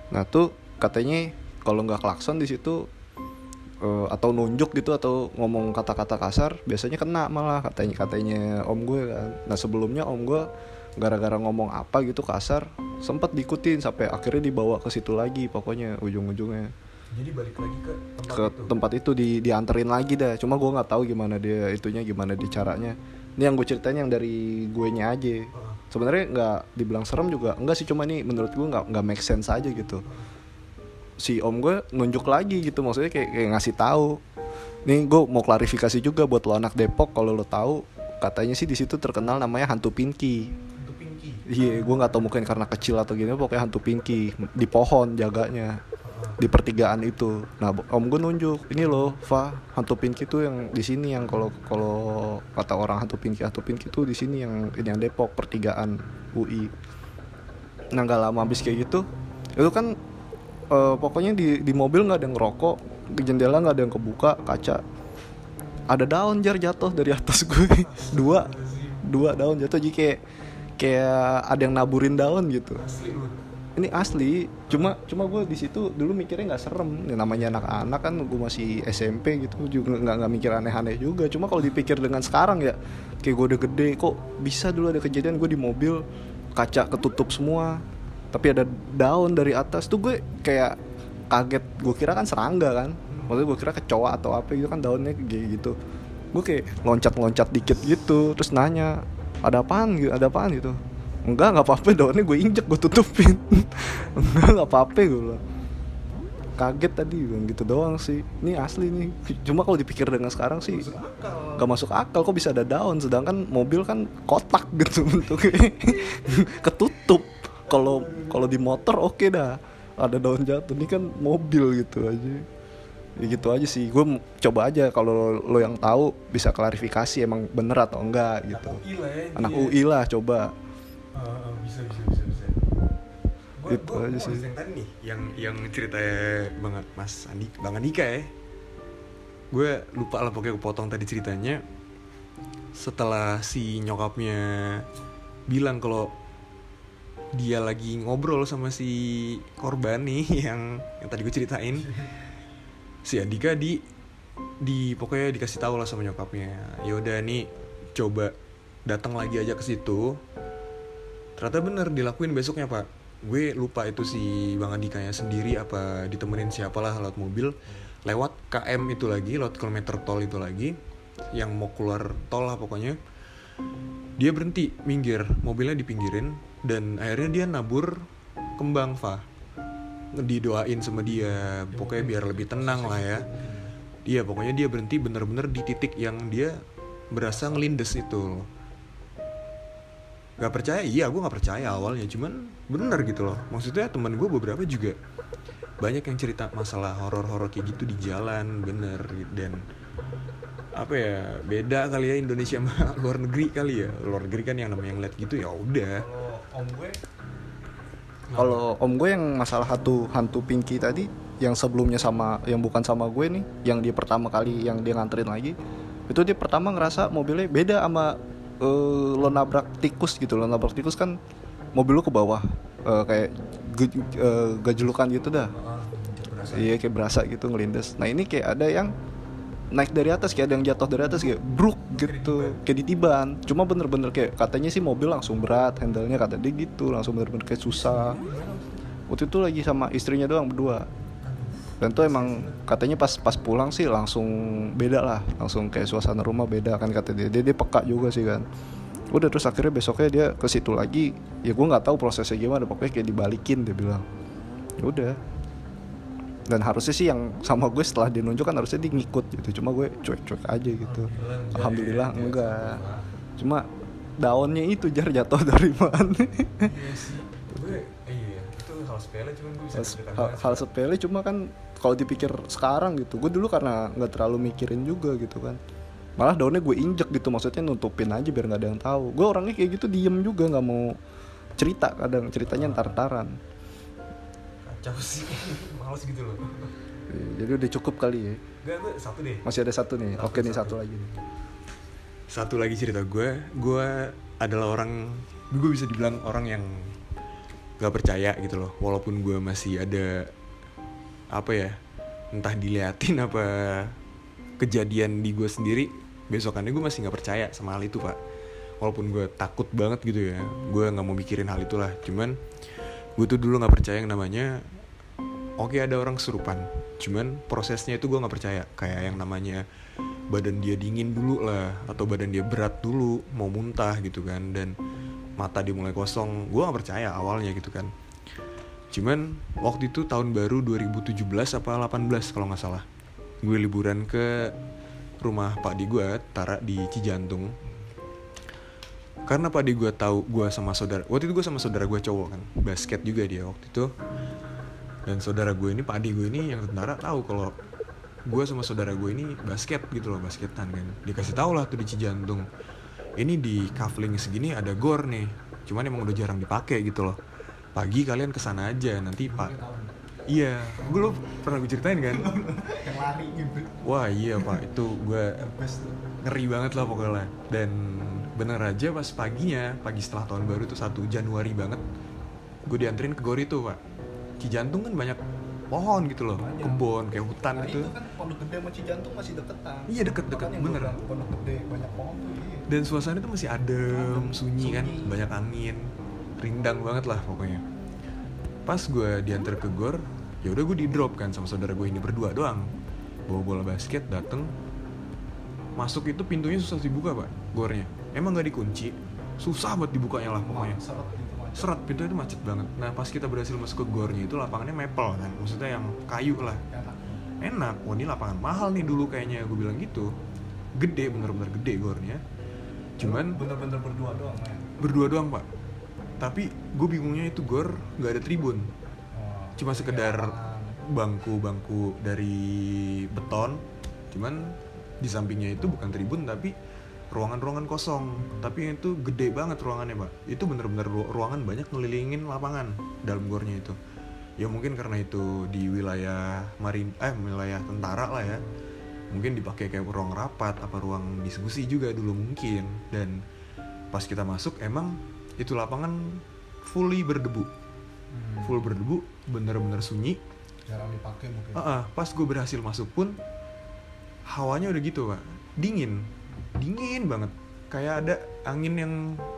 Nah tuh katanya kalau nggak klakson di situ eh, atau nunjuk gitu atau ngomong kata-kata kasar biasanya kena malah katanya katanya om gue kan. Nah sebelumnya om gue gara-gara ngomong apa gitu kasar sempet diikutin sampai akhirnya dibawa ke situ lagi pokoknya ujung-ujungnya. Jadi balik lagi ke tempat ke itu? tempat itu di dianterin lagi dah cuma gue nggak tahu gimana dia itunya gimana di caranya. Ini yang gue ceritain yang dari gue nya aja sebenarnya nggak dibilang serem juga. Enggak sih cuma ini menurut gue nggak nggak make sense aja gitu. Si om gue nunjuk lagi gitu maksudnya kayak, kayak ngasih tahu. Nih gue mau klarifikasi juga buat lo anak Depok kalau lo tahu. Katanya sih di situ terkenal namanya hantu pinky Iya, gue nggak tahu mungkin karena kecil atau gini, pokoknya hantu pinky di pohon jaganya di pertigaan itu. Nah, om gue nunjuk, ini loh, Fa, hantu pinky itu yang di sini yang kalau kalau kata orang hantu pinky, hantu pinky itu di sini yang ini yang Depok pertigaan UI. Nah, nggak lama habis kayak gitu, itu kan eh, pokoknya di di mobil nggak ada yang ngerokok, di jendela nggak ada yang kebuka, kaca ada daun jar jatuh dari atas gue dua dua daun jatuh jadi kayak kayak ada yang naburin daun gitu. Asli ini asli. Cuma cuma gue di situ dulu mikirnya nggak serem. Ya, namanya anak-anak kan gue masih SMP gitu juga nggak nggak mikir aneh-aneh juga. Cuma kalau dipikir dengan sekarang ya kayak gue udah gede kok bisa dulu ada kejadian gue di mobil kaca ketutup semua tapi ada daun dari atas. Tuh gue kayak kaget. Gue kira kan serangga kan. Maksudnya gue kira kecoa atau apa gitu kan daunnya kayak gitu. Gue kayak loncat-loncat dikit gitu terus nanya ada apaan gitu ada apaan gitu? Enggak nggak apa-apa daunnya gue injek gue tutupin. Enggak nggak apa-apa gue bilang. Kaget tadi bilang gitu doang sih. Ini asli nih. Cuma kalau dipikir dengan sekarang sih nggak masuk akal kok bisa ada daun? Sedangkan mobil kan kotak gitu bentuknya. Ketutup. Kalau kalau di motor oke dah ada daun jatuh. Ini kan mobil gitu aja gitu aja sih. Gue coba aja kalau lo yang tahu bisa klarifikasi emang bener atau enggak gitu. UI lah ya anak dia. UI lah coba. Ah, bisa bisa bisa bisa. Gua, Itu gua, aja gua sih. yang tadi nih yang yang ceritanya bang Mas Andi bang Andika ya. Gue lupa lah pokoknya kepotong tadi ceritanya. Setelah si nyokapnya bilang kalau dia lagi ngobrol sama si korban nih yang yang tadi gue ceritain si Andika di di pokoknya dikasih tahu lah sama nyokapnya. Ya udah nih coba datang lagi aja ke situ. Ternyata bener dilakuin besoknya pak. Gue lupa itu si bang Andikanya sendiri apa ditemenin siapalah lewat mobil. Lewat KM itu lagi lewat kilometer tol itu lagi yang mau keluar tol lah pokoknya. Dia berhenti minggir mobilnya dipinggirin dan akhirnya dia nabur kembang fa didoain sama dia. Pokoknya biar lebih tenang lah ya. Iya pokoknya dia berhenti bener-bener di titik yang dia berasa ngelindes itu. Gak percaya? Iya gue gak percaya awalnya. Cuman bener gitu loh. Maksudnya teman gue beberapa juga banyak yang cerita masalah horor-horor kayak gitu di jalan bener. Dan apa ya beda kali ya Indonesia sama luar negeri kali ya. Luar negeri kan yang namanya ngeliat gitu ya udah. Om gue kalau om gue yang masalah hantu hantu pinky tadi yang sebelumnya sama yang bukan sama gue nih yang dia pertama kali yang dia nganterin lagi itu dia pertama ngerasa mobilnya beda sama eh, lo nabrak tikus gitu. Lo nabrak tikus kan mobil lo ke bawah eh, kayak ge- eh, gajlukan gitu dah. Iya kayak berasa gitu ngelindes. Nah ini kayak ada yang naik dari atas kayak ada yang jatuh dari atas kayak bruk gitu. Kayak ditiban. Cuma bener-bener kayak katanya sih mobil langsung berat handle-nya kata dia gitu langsung bener-bener kayak susah. Waktu itu lagi sama istrinya doang berdua. Dan tuh emang katanya pas pas pulang sih langsung beda lah. Langsung kayak suasana rumah beda kan kata dia. Dia, dia peka juga sih kan. Udah terus akhirnya besoknya dia ke situ lagi. Ya gue nggak tahu prosesnya gimana. Pokoknya kayak dibalikin dia bilang. Ya udah dan harusnya sih yang sama gue setelah dia nunjuk kan harusnya dia ngikut gitu. Cuma gue cuek-cuek aja gitu. Alhamdulillah enggak. Cuma daunnya itu jar jatuh dari mana. Iya sih hal sepele cuman gue bisa hal, hal- sepele cuma kan kalau dipikir sekarang gitu. Gue dulu karena nggak terlalu mikirin juga gitu kan. Malah daunnya gue injek gitu. Maksudnya nutupin aja biar nggak ada yang tahu. Gue orangnya kayak gitu diem juga nggak mau cerita kadang. Ceritanya sih males gitu loh. Iya, jadi udah cukup kali ya. Gak, gue satu deh. Masih ada satu nih. Satu, oke nih satu. satu lagi nih. Satu lagi cerita gue. Gue adalah orang gue bisa dibilang orang yang gak percaya gitu loh. Walaupun gue masih ada apa ya entah diliatin apa kejadian di gue sendiri besokannya gue masih nggak percaya sama hal itu pak. Walaupun gue takut banget gitu ya. Gue nggak mau mikirin hal itulah. Cuman gue tuh dulu nggak percaya yang namanya oke ada orang kesurupan cuman prosesnya itu gue nggak percaya. Kayak yang namanya badan dia dingin dulu lah atau badan dia berat dulu mau muntah gitu kan dan mata dia mulai kosong. Gue nggak percaya awalnya gitu kan. Cuman waktu itu tahun baru 2017 apa 18 kalau nggak salah. Gue liburan ke rumah pak di gue Tara di Cijantung. Karena pak di gue tahu gue sama saudara waktu itu gue sama saudara gue cowok kan basket juga dia waktu itu dan saudara gue ini pak di gue ini yang tentara tahu kalau gue sama saudara gue ini basket gitu loh basketan kan. Dikasih tahu lah tuh di Cijantung. Ini di kafling segini ada gor nih cuman emang udah jarang dipakai gitu loh. Pagi kalian ke sana aja nanti pak iya gue lo pernah gue ceritain kan? Yang lari gitu. Wah iya pak. Itu gue ngeri banget lah pokoknya. Dan bener aja pas paginya pagi setelah tahun baru tuh 1 Januari banget gue dianterin ke gor itu pak Cijantung kan banyak pohon gitu loh Banyak. kebun kayak hutan nah gitu. itu kan pondok gede sama Cijantung masih deketan. Iya, deket-deket, bener. pondok gede banyak pohon tuh iya. Dan suasana itu masih adem, Adem, sunyi kan sunyi. banyak angin rindang banget lah pokoknya. Pas gue diantar ke gor ya udah gue di drop kan sama saudara gue ini berdua doang. Bawa bola basket dateng. Masuk itu pintunya susah dibuka pak gornya. Emang nggak dikunci? Susah buat dibukanya lah pokoknya. Macam seret pintu itu macet banget. Nah pas kita berhasil masuk ke gornya itu lapangannya maple kan? Maksudnya yang kayu lah. Enak. Wah ini lapangan mahal nih dulu kayaknya. Gue bilang gitu. Gede bener-bener gede gornya. Cuman bener-bener berdua doang ya? Berdua doang pak. Tapi gue bingungnya itu gor nggak ada tribun. Oh, cuma sekedar bangku-bangku dari beton. Cuman di sampingnya itu bukan tribun tapi ruangan-ruangan kosong. Tapi itu gede banget ruangannya pak itu bener-bener ru- ruangan banyak ngelilingin lapangan dalam gornya itu. Ya mungkin karena itu di wilayah marin eh wilayah tentara lah ya. Mungkin dipakai kayak ruang rapat apa ruang diskusi juga dulu mungkin. Dan pas kita masuk emang itu lapangan fully berdebu. Hmm, full berdebu bener-bener sunyi. Jarang dipakai mungkin. Ah, ah, pas gue berhasil masuk pun hawanya udah gitu pak. Dingin dingin banget kayak ada angin yang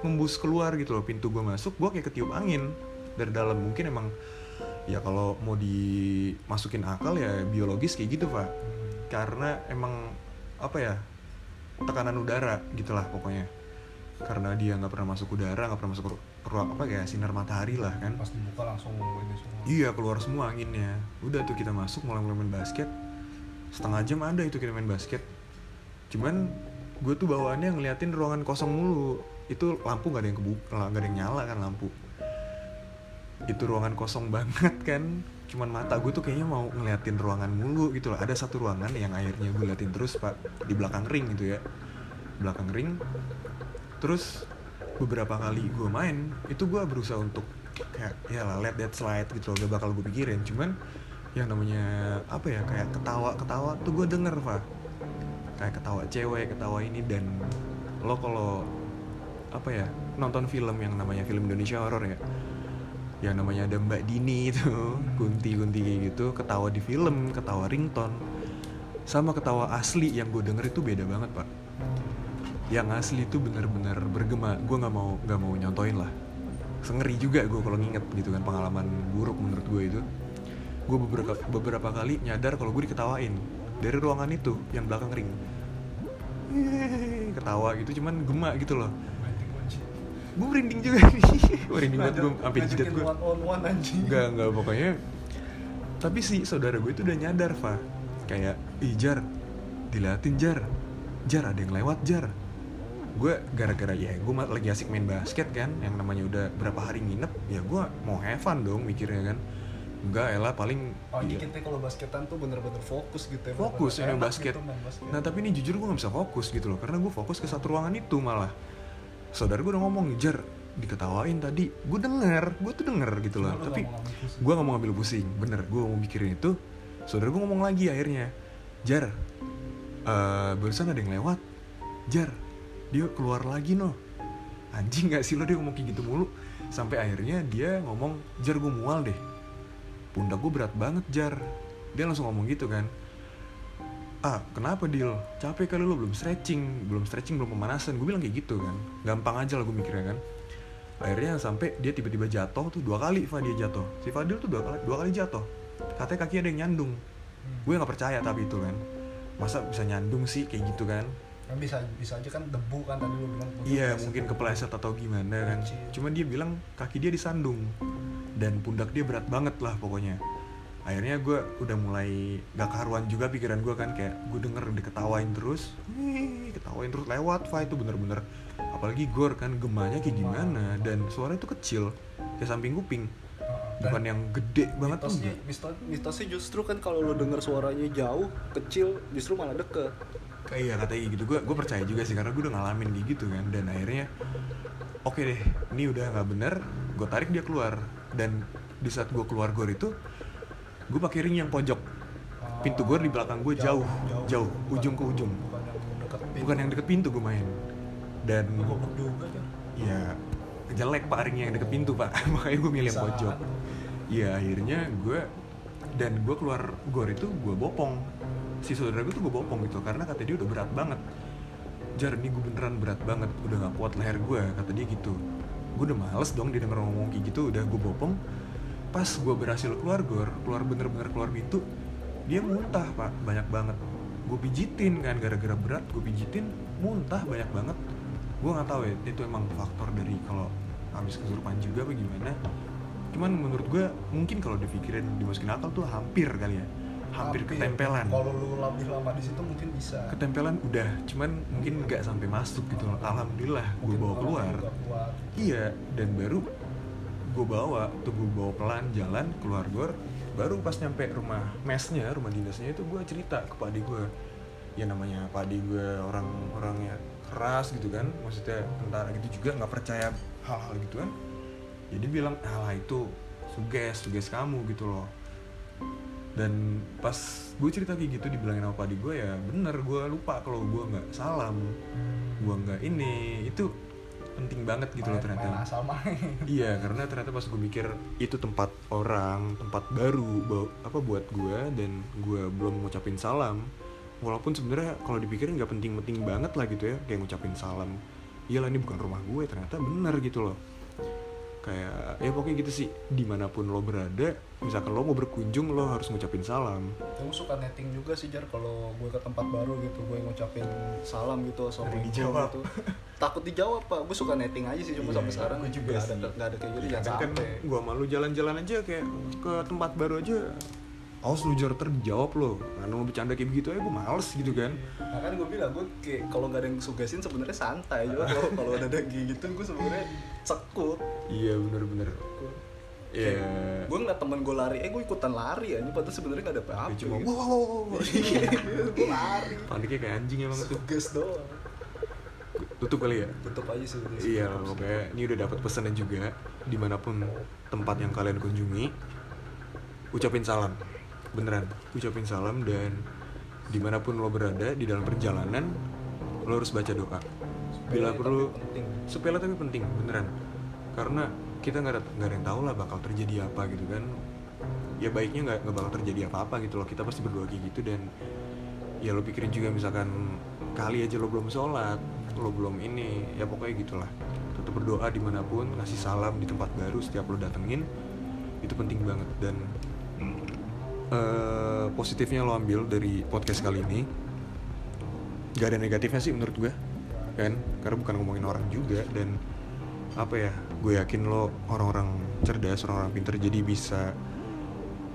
ngembus keluar gitu loh pintu gue masuk gue kayak ketiup angin dari dalam mungkin emang ya kalau mau dimasukin akal ya biologis kayak gitu pak karena emang apa ya tekanan udara gitulah pokoknya karena dia nggak pernah masuk udara nggak pernah masuk ru- ruang apa ya sinar matahari lah kan pas dibuka langsung ini semua Iya keluar semua anginnya. Udah tuh kita masuk mulai mulai main basket. Setengah jam ada itu kita main basket. Cuman gue tuh bawaannya ngeliatin ruangan kosong mulu. Itu lampu gak ada yang kebuka, gak ada yang nyala kan lampu. Itu ruangan kosong banget kan. Cuman mata gue tuh kayaknya mau ngeliatin ruangan mulu gitu loh. Ada satu ruangan yang akhirnya gue liatin terus pak di belakang ring gitu ya. Belakang ring. Terus beberapa kali gue main itu gue berusaha untuk kayak ya lah let that slide gitu loh gak bakal gue pikirin cuman yang namanya apa ya kayak ketawa ketawa tuh gue denger pak kayak ketawa cewek ketawa ini dan lo kalau apa ya nonton film yang namanya film Indonesia horor ya yang namanya ada Mbak Dini itu Kunti Kunti kayak gitu ketawa di film ketawa ringtone sama ketawa asli yang gue denger itu beda banget pak. Yang asli itu bener-bener bergema gue nggak mau nggak mau nyontoin lah. Sengeri juga gue kalau nginget gitu kan pengalaman buruk menurut gue itu. Gue beberapa beberapa kali nyadar kalau gue diketawain dari ruangan itu yang belakang ring. Yeay, ketawa gitu cuman gema gitu loh. Gue merinding juga. Nih merinding banget gue sampai jidat gue one on one anjing. Enggak, enggak pokoknya. Tapi si saudara gue itu udah nyadar, Fa. Kayak, ih Jar Diliatin Jar. Jar ada yang lewat Jar. Gue gara-gara ya gue lagi asik main basket kan Yang namanya udah berapa hari nginep Ya gue mau have fun dong mikirnya kan enggak elah paling Apalagi iya. kita kalau basketan tuh bener-bener fokus gitu ya fokus enak basket. gitu basket. Nah tapi ini jujur gue gak bisa fokus gitu loh Karena gue fokus ke satu ruangan itu malah. Saudara gue udah ngomong Jar diketawain tadi Gue denger, gue tuh denger gitu loh. Cuma Tapi gue gak mau ngambil pusing Bener, gue mau mikirin itu. Saudara gue ngomong lagi akhirnya Jar eh Barusan ada yang lewat. Jar Dia keluar lagi no Anjing gak sih lo dia ngomong kayak gitu mulu. Sampai akhirnya dia ngomong Jar gue mual deh Pundak gue berat banget Jar. Dia langsung ngomong gitu kan. Ah kenapa deal capek kali lo belum stretching. Belum stretching belum pemanasan. Gue bilang kayak gitu kan. Gampang aja lah gue mikirnya kan. Akhirnya sampai dia tiba-tiba jatuh tuh dua kali Fa dia jatuh. Si Fadil tuh dua kali dua kali jatuh. Katanya kaki ada yang nyandung. Gue nggak percaya tapi itu kan. Masa bisa nyandung sih kayak gitu kan? Kan bisa bisa aja kan debu kan tadi lu bilang. Iya mungkin kepleset atau gimana kan. Cuma dia bilang kaki dia disandung dan pundak dia berat banget lah pokoknya. Akhirnya gue udah mulai gak karuan juga pikiran gue kan kayak gue denger diketawain terus Wih, ketawain terus lewat Fa itu bener-bener. Apalagi gor kan gemanya kayak gimana dan suara itu kecil kayak samping kuping. Bukan yang gede banget tuh mitos- mitosnya justru kan kalau lo denger suaranya jauh kecil justru malah deket. Kayak iya katanya gitu. Gue gue percaya juga sih karena gue udah ngalamin kayak gitu kan. Dan akhirnya oke deh ini udah nggak bener gue tarik dia keluar dan di saat gue keluar gor itu gue pakai ring yang pojok. Pintu gor di belakang gue jauh jauh, ujung ke ujung. Bukan yang deket pintu. bukan yang deket pintu gue main dan ya jelek pak ringnya yang deket pintu pak. Makanya gue milih yang pojok. Iya akhirnya gue dan gue keluar gor itu gue bopong. Si saudara gue tuh gue bopong gitu karena kata dia udah berat banget. Jar ini gue beneran berat banget. Udah gak kuat leher gue kata dia gitu gue udah males dong dia denger ngomong kayak gitu udah gue bopong. Pas gue berhasil keluar gor keluar bener-bener keluar pintu dia muntah pak. Banyak banget. Gue pijitin kan gara-gara berat gue pijitin muntah banyak banget. Gue nggak tahu ya itu emang faktor dari kalau habis kesurupan juga apa gimana. Cuman menurut gue mungkin kalau dipikirin dimasukin akal tuh hampir kali ya hampir, ketempelan. Kalau lu lebih lama di situ mungkin bisa. Ketempelan udah cuman mungkin nggak sampai masuk gitu. Loh alhamdulillah gue bawa keluar. iya dan baru gue bawa tuh gue bawa pelan jalan keluar gor. Baru pas nyampe rumah mesnya rumah dinasnya itu gue cerita ke padi gue ya namanya padi gue orang orangnya keras gitu kan. Maksudnya tentara gitu juga nggak percaya hal-hal gitu kan. Jadi bilang alah itu suges suges kamu gitu loh dan pas gue cerita kayak gitu dibilangin sama padi gue ya bener gue lupa kalau gue nggak salam gue nggak ini itu penting banget gitu loh Main- ternyata main asal main Iya, karena ternyata pas gue mikir itu tempat orang, tempat baru, ba- apa buat gue dan gue belum ngucapin salam. Walaupun sebenarnya kalau dipikirin nggak penting-penting banget lah gitu ya, kayak ngucapin salam. Iyalah ini bukan rumah gue, ternyata bener gitu loh. Kayak ya pokoknya gitu sih, di mana pun lo berada, misalkan lo mau berkunjung lo harus ngucapin salam. Gue suka netting juga sih Jar kalau gue ke tempat baru gitu gue ngucapin salam gitu assalamualaikum dijawab. gitu. Takut dijawab pak, gue suka netting aja sih cuma Iya, sampai sekarang gue juga nggak ada nggak ada kayak gitu jangan kan, kan gue malu jalan-jalan aja kayak ke tempat baru aja. Awas lu jar terjawab lo, karena lo bercanda kayak begitu aja gue males gitu kan. Nah kan gue bilang gue kayak kalau nggak ada yang sugesin sebenarnya santai juga kalau kalau ada ada kayak gitu gue sebenarnya sekut. Iya bener-bener. Iya. Gue ngeliat temen gue lari, eh gue ikutan lari aja, padahal sebenarnya nggak ada apa-apa. Dia cuma gitu. wow wow wow, gue lari. Paniknya kayak anjing emang tuh. Suges doang. Tutup kali ya. Tutup aja sih. Iya pokoknya ini udah dapat pesanan juga di mana pun tempat yang kalian kunjungi ucapin salam beneran ucapin salam dan di mana pun lo berada di dalam perjalanan lo harus baca doa. Bila perlu sepele tapi penting beneran. Karena kita nggak ada nggak ada yang tahu lah bakal terjadi apa gitu kan. Ya baiknya nggak nggak bakal terjadi apa-apa gitu loh. Kita pasti berdoa kayak gitu dan ya lo pikirin juga misalkan kali aja lo belum sholat lo belum ini ya pokoknya gitulah. Tetap berdoa di mana pun ngasih salam di tempat baru setiap lo datengin itu penting banget dan eh, positifnya lo ambil dari podcast kali ini. Gak ada negatifnya sih menurut gue kan? Karena bukan ngomongin orang juga dan apa ya gue yakin lo orang-orang cerdas orang-orang pinter jadi bisa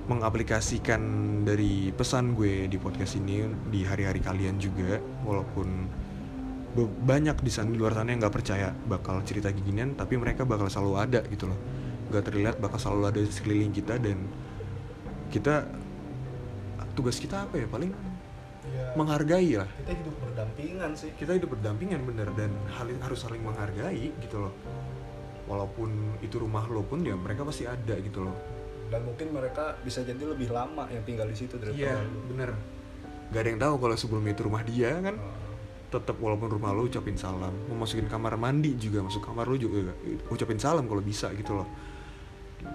mengaplikasikan dari pesan gue di podcast ini di hari-hari kalian juga walaupun banyak di sana di luar sana yang nggak percaya bakal cerita ginian tapi mereka bakal selalu ada gitu loh. Nggak terlihat bakal selalu ada di sekeliling kita dan kita tugas kita apa ya? Paling Ya, menghargai lah. kita hidup berdampingan sih. Kita hidup berdampingan bener. Dan hal harus saling menghargai gitu loh. Walaupun itu rumah lo pun ya mereka pasti ada gitu loh. Dan mungkin mereka bisa jadi lebih lama yang tinggal di situ daripada iya lu. bener. Gak ada yang tahu kalau sebelumnya itu rumah dia kan? Ah, tetap walaupun rumah lo ucapin salam. Mau masukin kamar mandi juga masuk kamar lo juga ucapin salam kalau bisa gitu loh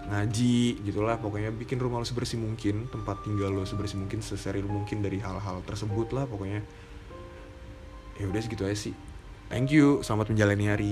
ngaji gitulah. Pokoknya bikin rumah lo sebersih mungkin tempat tinggal lo sebersih mungkin sesteril mungkin dari hal-hal tersebut lah pokoknya. Ya udah segitu aja sih. Thank you. Selamat menjalani hari